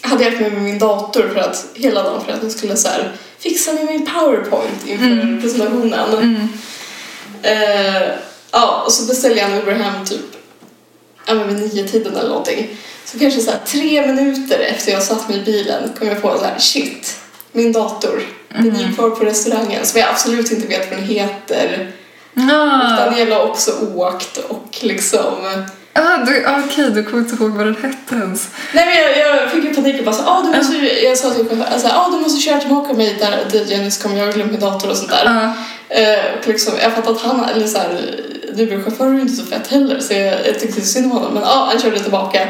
hade jag haft med mig min dator för att hela dagen för att jag skulle så här, fixa med min powerpoint inför presentationen. Mm. Eh, ja, och så beställde jag en Uber hem typ ja, men vid nio tiden eller någonting. Så kanske så här, tre minuter efter jag satt mig i bilen kom jag på så här, shit, min dator. Den är ju kvar på restauranger som jag absolut inte vet vad den heter. Ah. Daniela har också åkt och liksom... Ah, du, okej, du kommer inte ihåg vad den hette ens. Nej men jag, jag fick ju panik och bara så, ah, du måste, ju- jag sa till chauffören, alltså, ah, du måste köra tillbaka mig där jag nyss kom, jag har glömt min dator och sånt där. Ah. Eh, och liksom, jag fattar att han, eller så här, Uber-chaufför är inte så fett heller så jag, jag tyckte synd om honom men ja, han körde tillbaka.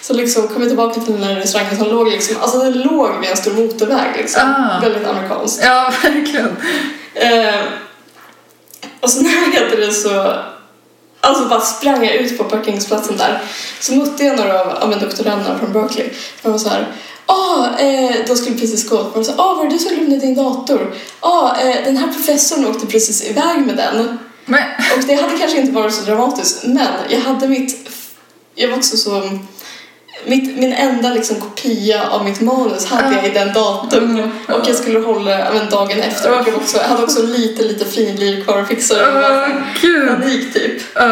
Så liksom kom jag tillbaka till den här restaurangen som låg liksom, alltså den låg vid en stor motorväg liksom. Ah. Väldigt amerikanskt. Ja, verkligen. Eh, och så när heter det så Alltså bara sprang jag ut på parkeringsplatsen där. Så mötte jag några av ja, men doktoranderna från Berkeley. De var så här, Ah, eh, de skulle precis gå och sa, ah, var det du som glömde din dator? Ah, eh, den här professorn åkte precis iväg med den. Men, Och det hade kanske inte varit så dramatiskt, men jag hade mitt... Jag var också så... Mitt, min enda liksom kopia av mitt manus hade jag i den datorn. Mm. Och jag skulle hålla även dagen efter. Och jag, också, jag hade också lite, lite finlir kvar att fixa. Panik typ.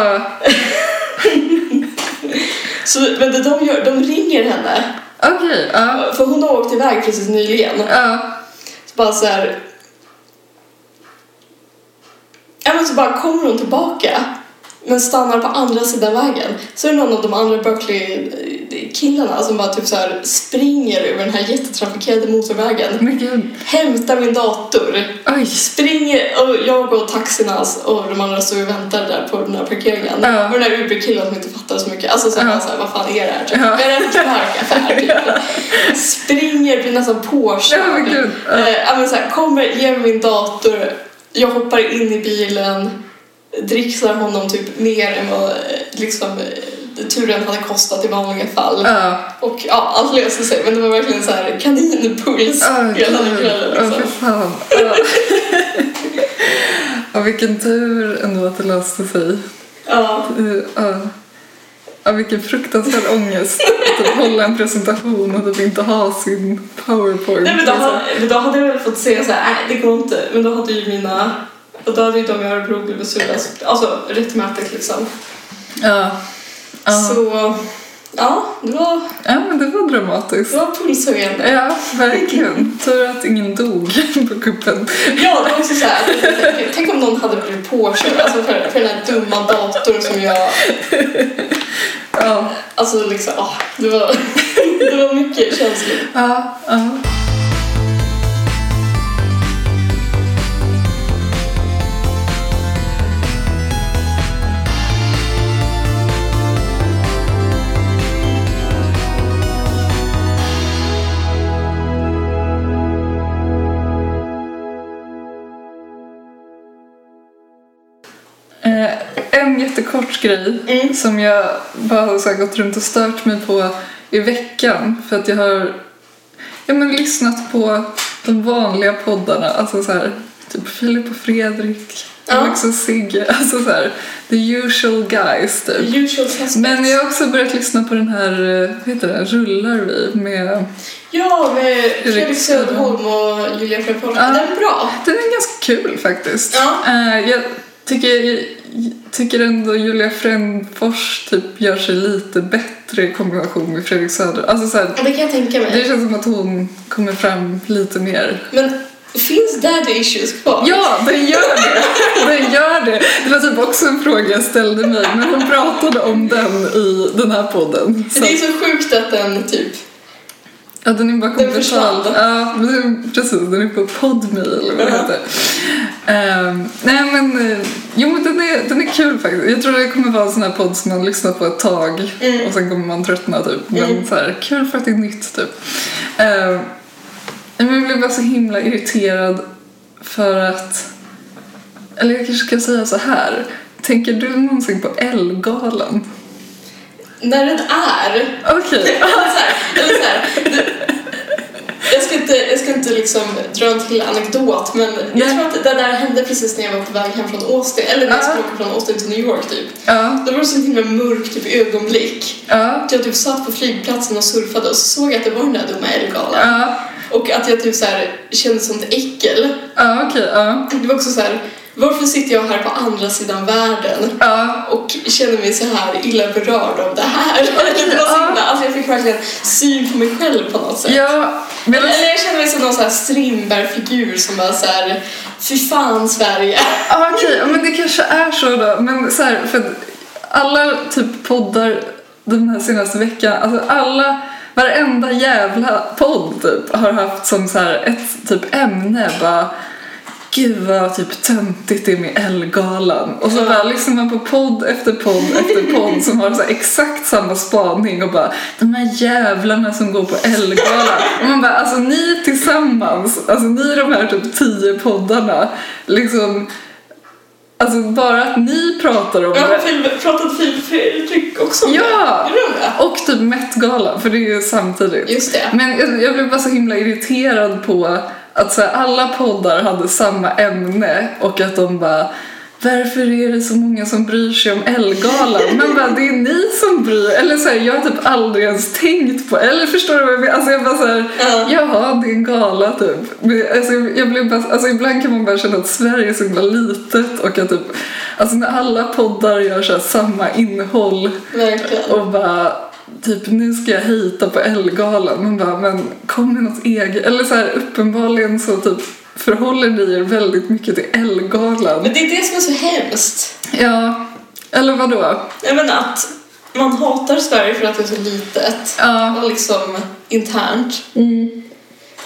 Så, men det de gör, de ringer henne. okej. Ja, För hon har åkt iväg precis nyligen. Så bara så här... Ja men så bara kommer hon tillbaka men stannar på andra sidan vägen. Så är det någon av de andra Berkeley-killarna som bara typ så här springer över den här jättetrafikerade motorvägen. Men gud. Hämtar min dator. Oj. Springer, och jag och taxierna och de andra står och väntar där på den här parkeringen. Ja. Och den där Uber-killen som inte fattar så mycket. Alltså så bara så här, vad fan är det här? Typ. Vad är det här för knarkaffär? Typ. Springer, blir nästan påkörd. Eh, men så här, kommer, ger mig min dator, jag hoppar in i bilen, dricksar honom typ mer än vad eh, liksom, eh, turen hade kostat i vanliga fall. Ja. Och ja, allt löste sig men det var verkligen så här kaninpuls Åh, hela den kvällen. Liksom. fy fan. Ja. Ja, vilken tur ändå att det löste sig. Ja. Eh, Ja. Vilken fruktansvärd ångest att typ hålla en presentation och typ inte ha sin powerpoint. Nej, men då, liksom. hade, men då hade jag väl fått säga så här, nej det går inte. Men då hade ju mina, och då hade ju de i Örebro blivit sura. Alltså rättmätigt liksom. Ja. Ja. Så ja, det var, ja, men det var dramatiskt. det var pulshöjande. Ja, verkligen. Tur att ingen dog på kuppen. Ja, det var också så här, tänk om någon hade blivit påkörd alltså för, för den här dumma datorn som jag, Ja, alltså liksom, ah, det var, det var mycket känsligt. ja, ja. En jättekort grej Mm. som jag bara har så gått runt och stört mig på i veckan för att jag har ja, men, lyssnat på de vanliga poddarna, alltså så här, typ Filip och Fredrik, Ja. Alex och Sigge, alltså så här, the usual guys typ. Usual. Men jag har också börjat lyssna på den här, eh, vad heter det, Rullar vi med, Ja, med Fredrik Söderholm och Julia Frepolk. Ja. Den är bra. den är ganska kul faktiskt. Ja. Eh, jag tycker, tycker ändå Julia Frändfors typ gör sig lite bättre i kombination med Fredrik Söder. Alltså så här, Ja, det kan jag tänka det mig. känns som att hon kommer fram lite mer. Men finns daddy issues kvar? Ja, den gör det! Den gör det! Det var typ också en fråga jag ställde mig, men hon pratade om den i den här podden. Så, Det är så sjukt att den typ... ja, den är bara Den försvann. Ja, men precis. Den är på Podme eller vad det heter. Ehm, nej men, eh, jo men den är, den är kul faktiskt. Jag tror det kommer vara en sån här podd som man lyssnar på ett tag Mm. och sen kommer man tröttna typ. Men Mm. så här, kul för att det är nytt typ. Ehm, men jag blev bara så himla irriterad för att, eller jag kanske ska säga så här. Tänker du någonsin på Ellegalan? När den är... Okej. här, eller så här, det- jag ska inte, jag ska inte liksom dra en till anekdot men jag Nej. tror att det där hände precis när jag var på väg hem från Austin, eller när jag skulle åka från Austin till New York typ. Ja, Det var så himla mörkt typ ögonblick. ja, Att jag typ satt på flygplatsen och surfade och så såg jag att det var den där dumma Ellegalan. ja, Och att jag typ så här kände sånt äckel. ja okej, ja. Det var också så här, varför sitter jag här på andra sidan världen Ja, och känner mig så här illa berörd av det här? Det var så himla, alltså jag fick verkligen syn på mig själv på något sätt. ja, men Eller, eller jag känner mig som någon så här Strindberg-figur som bara så här, fy fan Sverige. Ja, okej, ja, men det kanske är så då. Men så här, för alla typ poddar den här senaste veckan, alltså alla, varenda jävla podd typ har haft som så här ett typ ämne bara Gud vad typ töntigt det är med Ellegalan. Och så bara lyssnar man på podd efter podd efter podd som har så exakt samma spaning och bara de här jävlarna som går på Ellegalan. Och man bara alltså ni tillsammans, alltså ni de här typ tio poddarna liksom Alltså bara att ni pratar om Ja, det. Filip, pratade Filip Fredrik också om Ja! det? Och typ Met-galan, för det är ju samtidigt. Just det. Men jag, jag blev bara så himla irriterad på att så här, alla poddar hade samma ämne och att de bara varför är det så många som bryr sig om Ellegalan? Men bara, det är ni som bryr Eller så här, jag har typ aldrig ens tänkt på Eller förstår du vad jag menar? Alltså jag bara så här, Ja. jaha, det är en gala typ. Men, Alltså, jag, jag blev bara, alltså ibland kan man bara känna att Sverige är så himla litet och att typ, alltså när alla poddar gör så här, samma innehåll Verkligen. och bara typ nu ska jag hita på Ellegalan. Man bara men kom med något eget. Eller så här uppenbarligen så typ förhåller ni er väldigt mycket till Ellegalan. Men det är det som är så hemskt. Ja, eller vadå? Jag menar att man hatar Sverige för att det är så litet Ja. och liksom internt.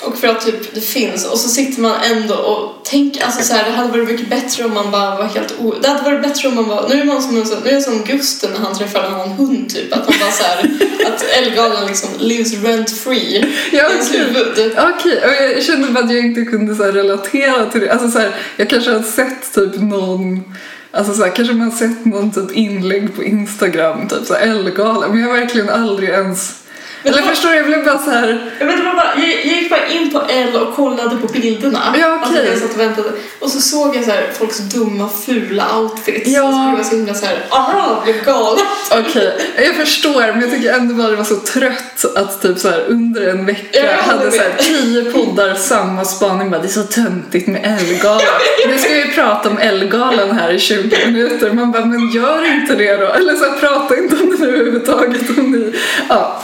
Och för att typ det finns och så sitter man ändå och tänker, alltså så här, det hade varit mycket bättre om man bara var helt o... Det hade varit bättre om man var, nu är man som en nu är jag som Gusten när han träffar en annan hund typ, att man bara så här, att Ellegalan liksom lives rent free Ja, i ens huvud. Okej, och jag kände bara att jag inte kunde så relatera till det. Alltså så här, jag kanske har sett typ någon Alltså så här, kanske man har sett någon typ inlägg på Instagram, typ så här Ellegalan, men jag har verkligen aldrig ens... Men Eller förstår du, jag blev bara så här... Jag, vet, det var bara, jag, jag gick bara in på L och kollade på bilderna. Ja, okej. Alltså, jag satt och väntade. Och så såg jag så här, folks dumma, fula outfits. Ja. Och så blev jag så himla så här, aha, blev galen. Okej, jag förstår men jag tycker ändå bara det var så trött att typ så här under en vecka Ja, jag hade så här tio poddar samma spaning bara det är så töntigt med Ellegalan. Nu ska vi prata om Ellegalan här i 20 minuter. Man bara men gör inte det då. Eller så här, prata inte om det överhuvudtaget om ni... Ja,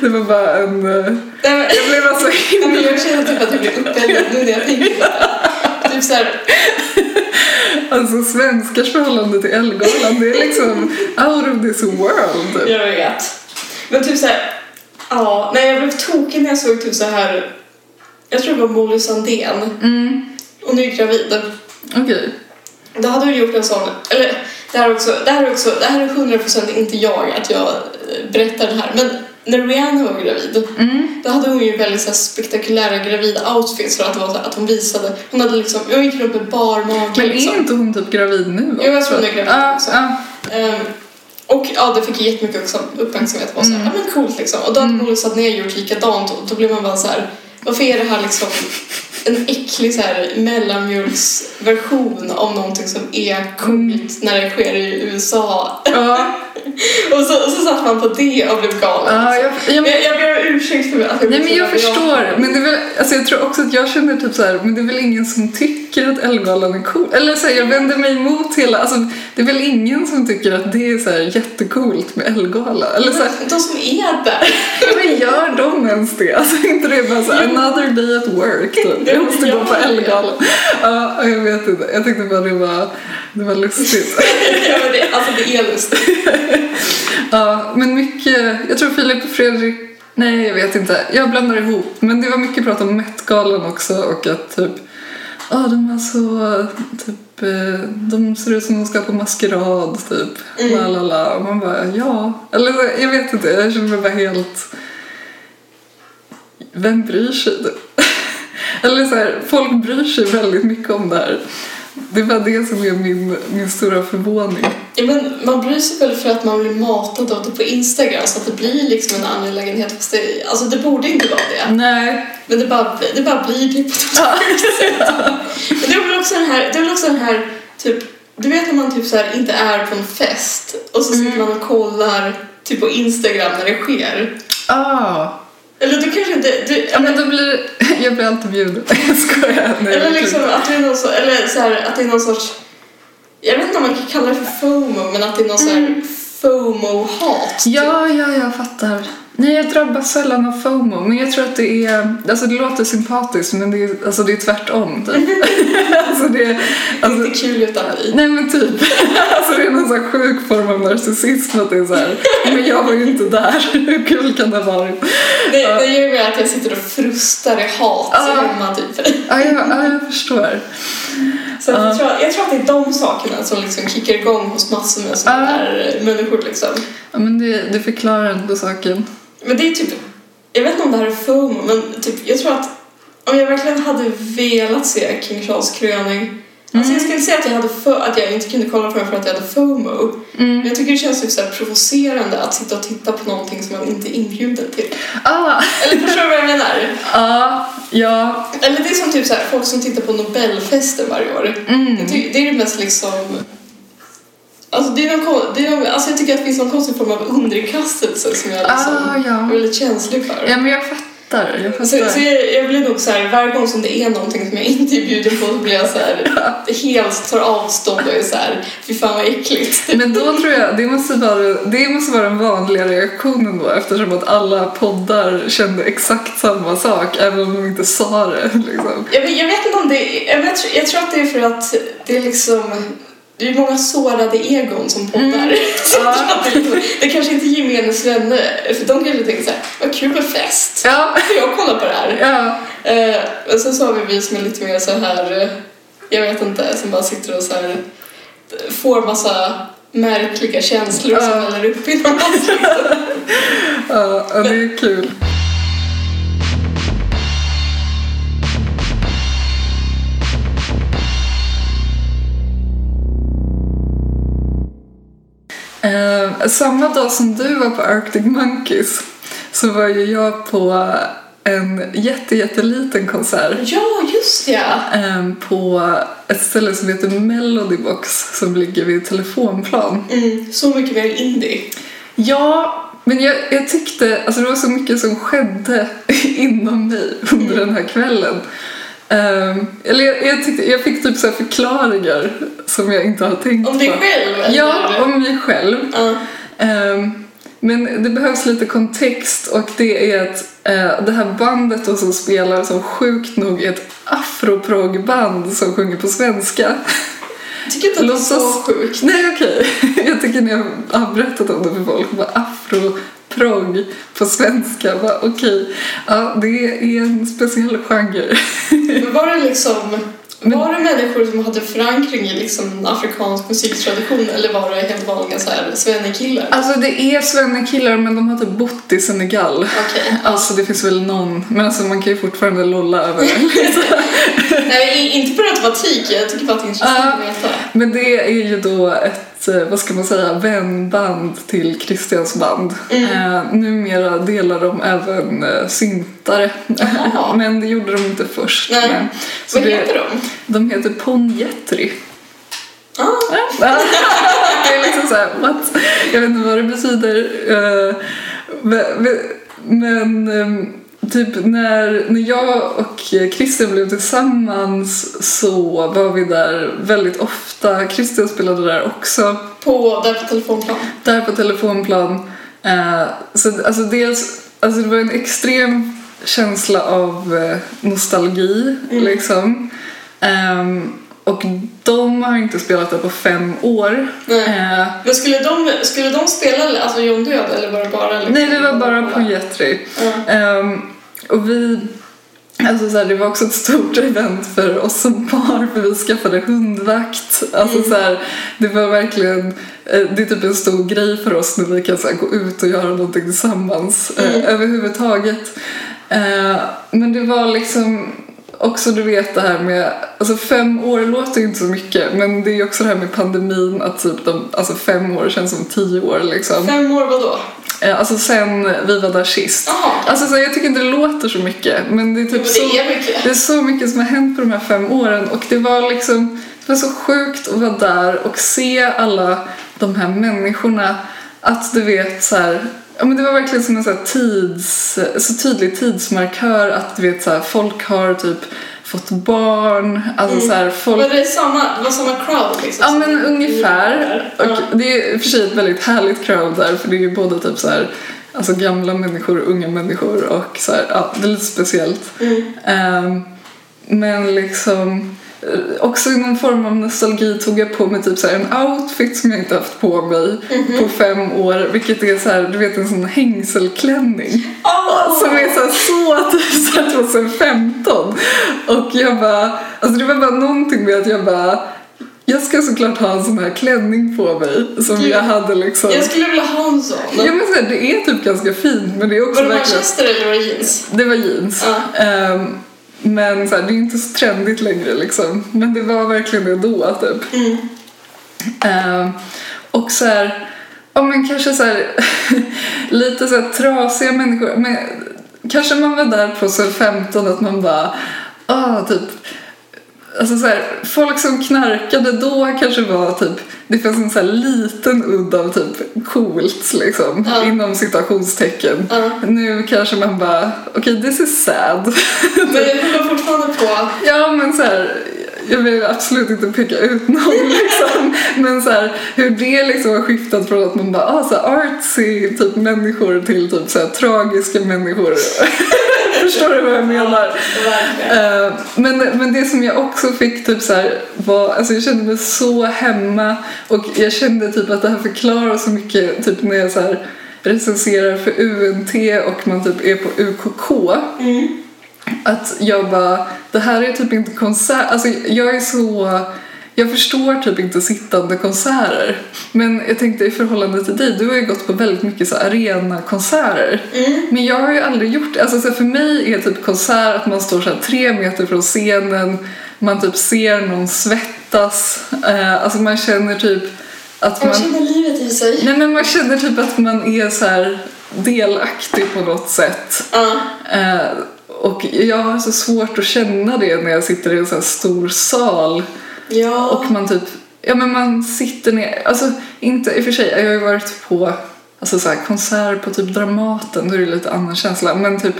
det var bara en... eh, Nej, men, Jag blev bara så men himla... jag känner typ att jag blir uppeldad nu när jag tänker på det. Typ så här, Alltså svenskars förhållande till Ellegalan det är liksom out of this world. jag vet. Men typ så här, ja, nej jag blev tokig när jag såg typ så här, jag tror det var Molly Sandén. Mm, Hon är ju gravid. okej. Då hade hon gjort en sån, eller det här är också, det här är också, det här är 100% inte jag att jag eh, berättar det här, men när Rihanna var gravid, Mm. då hade hon ju väldigt så här, spektakulära gravida outfits för att det var så här, att hon visade, hon hade liksom, hon gick runt med bar mage Men liksom. är inte hon typ gravid nu också? Jo, jag tror hon är gravid Ja, också. ja. Ehm, och ja, det fick ju jättemycket också uppmärksamhet och så här, Mm. ja men coolt liksom. Och då hade Mm. Molly Sandén gjort likadant och då blev man bara så här, varför är det här liksom en äcklig så här mellanmjölksversion av någonting som är coolt när det sker i USA. Ja, Och så, och så satt man på det och blev galen. ja, jag, jag, jag, jag ber om ursäkt för att jag nej blev men jag förstår. Men det är väl, alltså jag tror också att jag känner typ så här, men det är väl ingen som tycker att Ellegalan är cool. Eller så här, jag vänder mig emot hela, alltså det är väl ingen som tycker att det är så här jättecoolt med Ellegalan. Eller så här, De som är där. men gör de ens det? Alltså inte det bara så här, another day at work typ. Jag måste gå på. Ellegalan. Ja, jag vet inte. Jag tyckte bara det var, det var lustigt. ja, men det, alltså det är lustigt. Ja, men mycket, jag tror Filip och Fredrik, nej jag vet inte, jag blandar ihop. Men det var mycket prat om Met-galan också och att typ, ja de är så, typ, eh, de ser ut som de ska på maskerad typ, Mm. la la la. Och man bara, ja, eller jag vet inte, jag känner mig bara helt, vem bryr sig typ? Eller så här, folk bryr sig väldigt mycket om det här. Det var det som är min, min stora förvåning. Ja, men man bryr sig väl för att man blir matad av det på Instagram så att det blir liksom en angelägenhet. Fast det, alltså det borde inte vara det. Nej. Men det bara, det bara blir det på sjukt sätt. Men det är väl också den här, det är väl också den här typ, du vet när man typ så här inte är på en fest och så sitter man och kollar typ på Instagram när det sker. Ah. Eller du kanske inte, du, Ja men då blir jag blir alltid bjuden. Jag skojar. Nej, eller är liksom att det är någon så, eller så här, att det är någon sorts, jag vet inte om man kan kalla det för FOMO, men att det är någon här FOMO-hat. Ja, ja, jag fattar. Nej, jag drabbas sällan av FOMO, men jag tror att det är, alltså det låter sympatiskt, men det är, alltså det är tvärtom typ. alltså det är, alltså, Inte kul utan vi. nej men typ, alltså det är någon sån sjuk form av narcissism att det är så här, men jag var ju inte där, hur kul kan det ha varit? Det, Ja. det gör ju att jag sitter och frustar i hat Ja. hemma typ. Ja, jag, ja, jag förstår. Så Ja. jag, tror, jag tror att det är de sakerna som liksom kickar igång hos massor med sådana Ja. där människor liksom. Ja, men det, det förklarar ändå saken. Men det är typ, jag vet inte om det här är FOMO, men typ, jag tror att om jag verkligen hade velat se King Charles kröning Alltså jag ska inte säga att jag, hade för, att jag inte kunde kolla på den för att jag hade FOMO. Mm. Men jag tycker det känns typ så provocerande att sitta och titta på någonting som man inte är inbjuden till. Ah, Eller förstår du vad jag menar? ja, ja. Eller det är som typ så här, folk som tittar på Nobelfesten varje år. Mm. Det är det mest liksom... Alltså, det är någon, det är någon, alltså jag tycker att det finns någon konstig form av underkastelse som jag liksom Ah, ja. är väldigt känslig för. Ja, men jag fattar. Jag Så, fattar. så jag, jag blir nog så här, varje gång som det är någonting som jag inte är bjuden på så blir jag så här, helt tar avstånd och är så här, fy fan vad äckligt. Men då tror jag, det måste vara, det måste vara den vanliga reaktionen då eftersom att alla poddar kände exakt samma sak även om de inte sa det. Liksom. Jag, jag vet inte om det jag, vet, jag tror att det är för att det är liksom det är många sårade egon som poddar. Så det, är liksom, det kanske inte är gemenes vänner, för de kanske tänker såhär, vad kul med fest. Ja, Jag kollar på det här. ja. Eh, och sen så har vi vi som är lite mer så här, eh, jag vet inte, som bara sitter och så här får massa märkliga känslor som Ja. väller upp inom oss. ja, ja, det är kul. Samma dag som du var på Arctic Monkeys så var ju jag på en jätte, jätteliten konsert Ja, just ja! eh, på ett ställe som heter Melody Box som ligger vid telefonplan. Mm, så mycket mer indie. Ja, men jag, jag tyckte, alltså det var så mycket som skedde inom mig under den här kvällen. Ehm, eller jag, jag, tyckte, jag fick typ så här förklaringar som jag inte har tänkt Om dig på. själv? eller? Ja, om mig själv. Ja. Ehm, men det behövs llite kontext och det är att eh, det här bandet då som spelar som sjukt nog är ett afroprog-band som sjunger på svenska. Jag tycker inte att det är så sjukt. Nej okej, jag tycker ni har- berättat om det för folk. Bara afroprog på svenska. Bara, Okej, ja det är en speciell genre. Men var det liksom... Men- Var det människor som hade förankring i liksom afrikansk musiktradition eller var det helt vanliga så här svennekillar? Alltså det är svennekillar men de har typ bott i Senegal. Okej. Alltså det finns väl någon, men alltså man kan ju fortfarande lolla över det. Nej, i- inte per automatik. Jag tycker bara att det är intressant Ja. att veta. Men det är ju då ett, vad ska man säga, vänband till Christians band. Eh, numera delar de även eh, syntare. Men det gjorde de inte först. Nej. Men, så Vad det, heter de? De heter Ponjetri. Ah, det är liksom såhär, what? Jag vet inte vad det betyder. eh, men- men- Men ehm, typ när, när jag och Christian blev tillsammans så var vi där väldigt ofta. Christian spelade där också. på, där på telefonplan. Där på telefonplan. Eh, så alltså dels, alltså det var en extrem känsla av eh, nostalgi liksom. Ehm, och de har inte spelat där på fem år. Eh, Men skulle de, skulle de spela alltså John Död eller var det bara liksom, nej, det var bara på Jetri. Ja. Ehm, och vi, alltså så här, det var också ett stort event för oss som par för vi skaffade hundvakt. Alltså så här, det var verkligen, eh, det är typ en stor grej för oss när vi kan så här, gå ut och göra någonting tillsammans eh, överhuvudtaget. Eh, men det var liksom också du vet det här med, alltså fem år låter ju inte så mycket men det är ju också det här med pandemin att typ de, alltså fem år känns som tio år liksom. Fem år vadå? Eh, Alltså sen vi var där sist. Jaha. Alltså så jag tycker inte det låter så mycket men det är typ Jo, så, det är mycket. det är så mycket som har hänt på de här fem åren och det var liksom det var så sjukt att vara där och se alla de här människorna att du vet så här Ja, men det var verkligen som en så, här tids, så tydlig tidsmarkör att du vet så här, folk har typ fått barn, alltså så här, folk Var det samma, det var samma crowd liksom? Ja men ungefär. Ja. Och det är i och för sig ett väldigt härligt crowd där för det är ju både typ så här, alltså gamla människor och unga människor och så här, ja, det är lite speciellt. Mm. Ehm, men liksom också i någon form av nostalgi tog jag på mig typ så en outfit som jag inte haft på mig Mhm. på fem år vilket är så här, du vet en sån hängselklänning. Åh! Som är så, här, så typ så här 2015. Och jag bara, alltså det var bara någonting med att jag bara, jag ska såklart ha en sån här klänning på mig som Gud. jag hade liksom. Jag skulle vilja ha en sån. Ja men så här, det är typ ganska fint men det är också Var det verkligen, manchester eller var det jeans? det var jeans. Ja. Ehm, Men så här, det är inte så trendigt längre liksom. Men det var verkligen det då typ. Mm. Eh, och så här, ja men kanske så här, lite så här trasiga människor. Men kanske man var där på så här 15 att man bara, ah typ Alltså så här, folk som knarkade då kanske var typ, det fanns en så liten udd av typ coolt liksom, Ja. inom citationstecken. Ja. Nu kanske man bara, okej this is sad. Men jag håller fortfarande på... ja men så här, jag vill absolut inte peka ut någon liksom. Men så här, hur det liksom har skiftat från att man bara, ah, så här, artsy typ människor till typ så här, tragiska människor. Förstår du vad jag menar? Eh, men, men det som jag också fick typ så här var, alltså jag kände mig så hemma och jag kände typ att det här förklarar så mycket typ när jag så här recenserar för UNT och man typ är på UKK. Mm. Att jag bara, det här är typ inte konsert, alltså jag är så jag förstår typ inte sittande konserter. Men jag tänkte i förhållande till dig, du har ju gått på väldigt mycket så arenakonserter. Mm. Men jag har ju aldrig gjort det. Alltså, så för mig är typ konsert att man står så tre meter från scenen, man typ ser någon svettas, eh, alltså man känner typ att Jag man... känner livet i sig. Nej men man känner typ att man är så här delaktig på något sätt. Eh, och jag har så svårt att känna det när jag sitter i en så här stor sal Ja. och man typ, ja men man sitter ner, alltså inte i och för sig, jag har ju varit på alltså så här, konsert på typ Dramaten, då är det lite annan känsla, men typ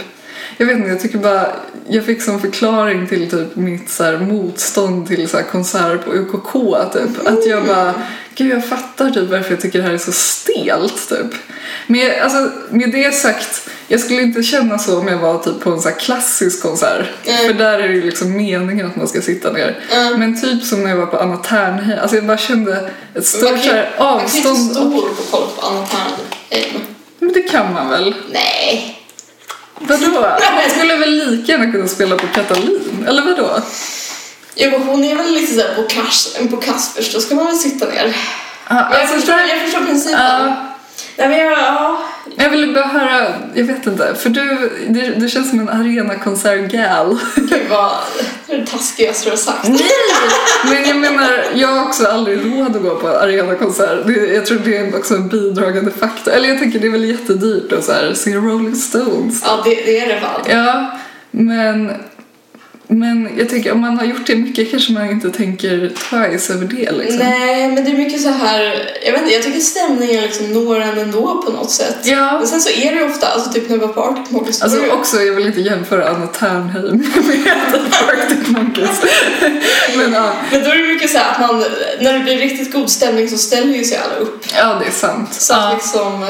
jag vet inte, jag tycker bara, jag fick som förklaring till typ mitt så här, motstånd till så här, konsert på UKK typ, att jag bara, gud jag fattar typ varför jag tycker det här är så stelt typ. Men alltså, med det sagt, jag skulle inte känna så om jag var typ på en så klassisk konsert. Mm. För där är det ju liksom meningen att man ska sitta ner. Mm. Men typ som när jag var på Anna Ternheim, alltså jag bara kände ett stort Man här kan, man kan inte avstånd. stå och kolla på Anna Ternheim. Men det kan man väl? Nej. Vadå? Jag skulle väl lika gärna kunna spela på Katalin? Eller vadå? Jo, men hon är väl lite såhär på, Kas- på Kaspers, då ska man väl sitta ner. Ah, Men jag, alltså, förstår, jag förstår principen. Ja. Nej, men jag, ja. jag ville bara höra, jag vet inte, för du, du, du känns som en arenakonsert-gal. Gud vad det är det taskigaste du har sagt. Nej! Men jag menar, jag har också aldrig råd att gå på arenakonsert. Jag tror det är också en bidragande faktor. Eller jag tänker det är väl jättedyrt att så här, se Rolling Stones. Ja, det, det är det fan. Ja, men, men jag tänker om man har gjort det mycket kanske man inte tänker twice över det liksom. Nej, men det är mycket så här, jag vet inte, jag tycker stämningen liksom når en ändå på något sätt. Ja. Men sen så är det ju ofta, alltså typ när vi var på Arctic Monkeys, Alltså också, jag vill inte jämföra Anna Ternheim med Arctic Monkeys. Men ja, men då är det mycket så här att man, när det blir riktigt god stämning så ställer ju sig alla upp. ja, det är sant. Så att Ja, liksom,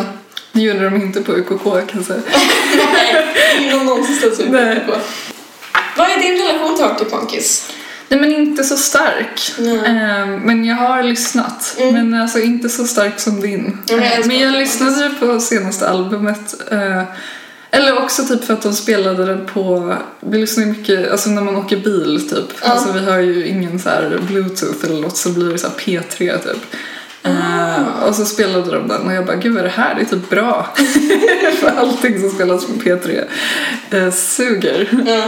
det gjorde de inte på UKK kan jag säga. nej, ingen någonsin ställt sig upp på. Vad är din relation till Arctic Monkeys? Nej men inte så stark. Ehm, men jag har lyssnat. Mm. Men alltså inte så stark som din. Ja, men jag lyssnade på senaste albumet. eh, eller också typ för att de spelade det på, vi lyssnar ju mycket, alltså när man åker bil typ. Alltså vi har ju ingen så här bluetooth eller något så blir det så här P3 typ. Eh, och så spelade de den och jag bara, gud vad är det här? Det är typ bra. för allting som spelas på P3 eh, suger. Ja.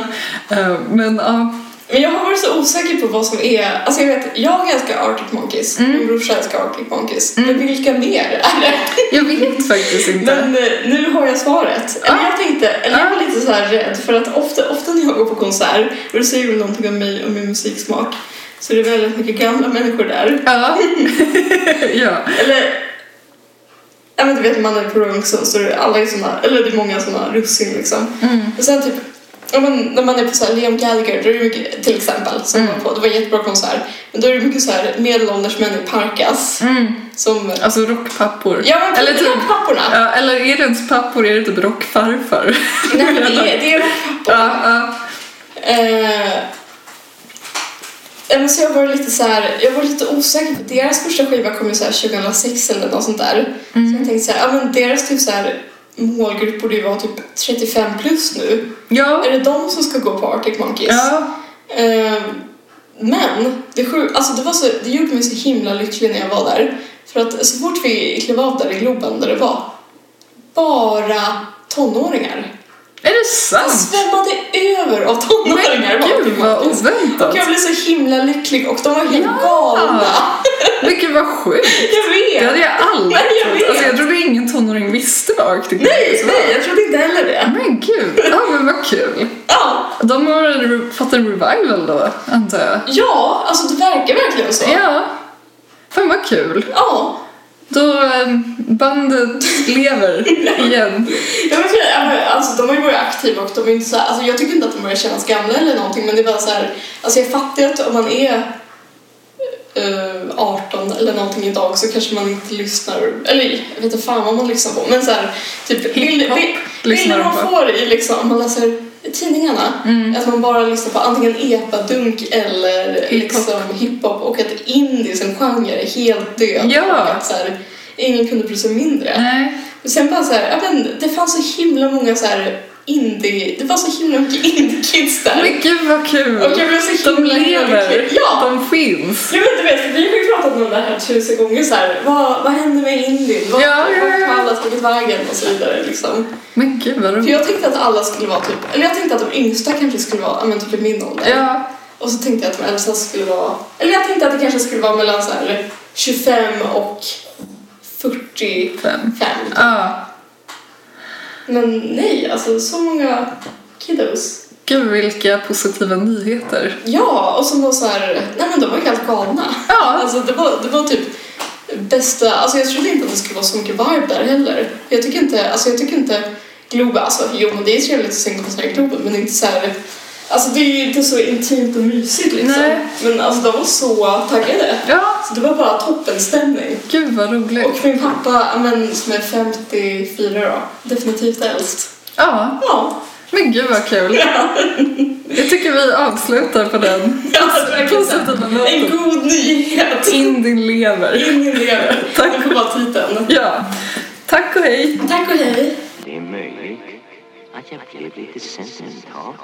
Eh, men ja, Men jag har varit så osäker på vad som är... Alltså jag vet, jag älskar Arctic Monkeys, Mm. min brorsa älskar Arctic Monkeys. Men vilka mer är det? jag vet faktiskt inte. Men nu har jag svaret. Eller jag tänkte, eller jag var lite så här rädd för att ofta, ofta när jag går på konsert, och det säger någonting om mig och min musiksmak, så det är väldigt mycket gamla människor där. Ja. ja. Eller, jag vet inte, vet man är på Stones så är alla såna, eller det är många såna russin liksom. Mm. Och sen typ, men när man är på så här Liam Gallagher, då är det mycket, till exempel, som Mm. var på, det var en jättebra konsert, men då är det mycket så här medelålders män i parkas Mm. som, Alltså rockpappor. ja men eller typ typ, papporna. ja, eller är det ens pappor är det typ rockfarfar. Nej men det är, det är rockpappor. ja, ja. Eh, ja, men så jag var lite så här, jag var lite osäker för deras första skiva kom ju så här 2006 eller något sånt där. Så jag tänkte så här, ja men deras typ så här målgrupp borde ju vara typ 35 plus nu. ja. Är det de som ska gå på Arctic Monkeys? ja. Eh, men det, alltså det, var så, det gjorde mig så himla lycklig när jag var där. För att så fort vi klev av där i Globen där det var bara tonåringar. Är det sant? svämmade över av tonåringar. Men gud vad oväntat. Och jag blev så himla lycklig och de var helt Ja. galna. Men gud vad sjukt. Jag vet! Det hade jag aldrig Nej, jag vet. Alltså jag trodde ingen tonåring visste vad Arctic Nej, var. nej, jag trodde inte heller det. Men gud, ja men vad kul. Ja, De har fått en revival då, antar jag. ja, alltså det verkar verkligen så. Ja. Fan vad kul. Ja. Då ähm, bandet lever igen. Ja, men, alltså, de har ju varit aktiva och de är inte så här, alltså, jag tycker inte att de börjar kännas gamla eller någonting men det är bara så här, alltså jag fattar att om man är eh, 18 eller någonting idag så kanske man inte lyssnar, eller jag vet inte fan vad man lyssnar på men så här, typ bilder de man får i liksom, om man läser tidningarna, att man bara lyssnar på antingen epadunk eller Hiphop. liksom hiphop och att indie som genre är helt död Ja. att så här, ingen kunde bry sig mindre. Nej. Och sen bara så här, ja, men det fanns så himla många så här indie, det var så himla mycket indie-kids där. Men gud vad kul. Och jag blev så De himla lever. lycklig. Ja. De finns. Jag vet inte, vet, vi har ju pratat om det här tusen gånger så här, vad, vad hände med indie? Vad, Ja, ja, ja. har alla tagit vägen och så vidare liksom. Men gud vad För roligt. jag tänkte att alla skulle vara typ, eller jag tänkte att de yngsta kanske skulle vara, men typ i min ålder. Ja. Och så tänkte jag att de äldsta skulle vara, eller jag tänkte att det kanske skulle vara mellan så här 25 och 45. Fem. Ja. Men nej, alltså så många kiddos. Gud vilka positiva nyheter. Ja, och som var så här, nej men de var helt galna. Ja. Alltså det var, det var typ bästa, alltså jag trodde inte att det skulle vara så mycket vibe där heller. Jag tycker inte, alltså jag tycker inte Globen, alltså jo men det är trevligt att se en konsert i Globen men inte så här, alltså det är ju inte så intimt och mysigt liksom. Nej. Men alltså de var så taggade. Ja. Så det var bara toppenstämning. Gud vad roligt. Och min pappa, ja, men, som är 54 då, definitivt äldst. Ja. Ja. Men gud vad kul. Jag tycker vi avslutar på den Ja, positiva En noten. god nyhet! Indien lever. In i lever. Tack. Det var titeln. Ja. Tack och hej. Tack och hej. Det är möjligt att jag blev lite sentimental.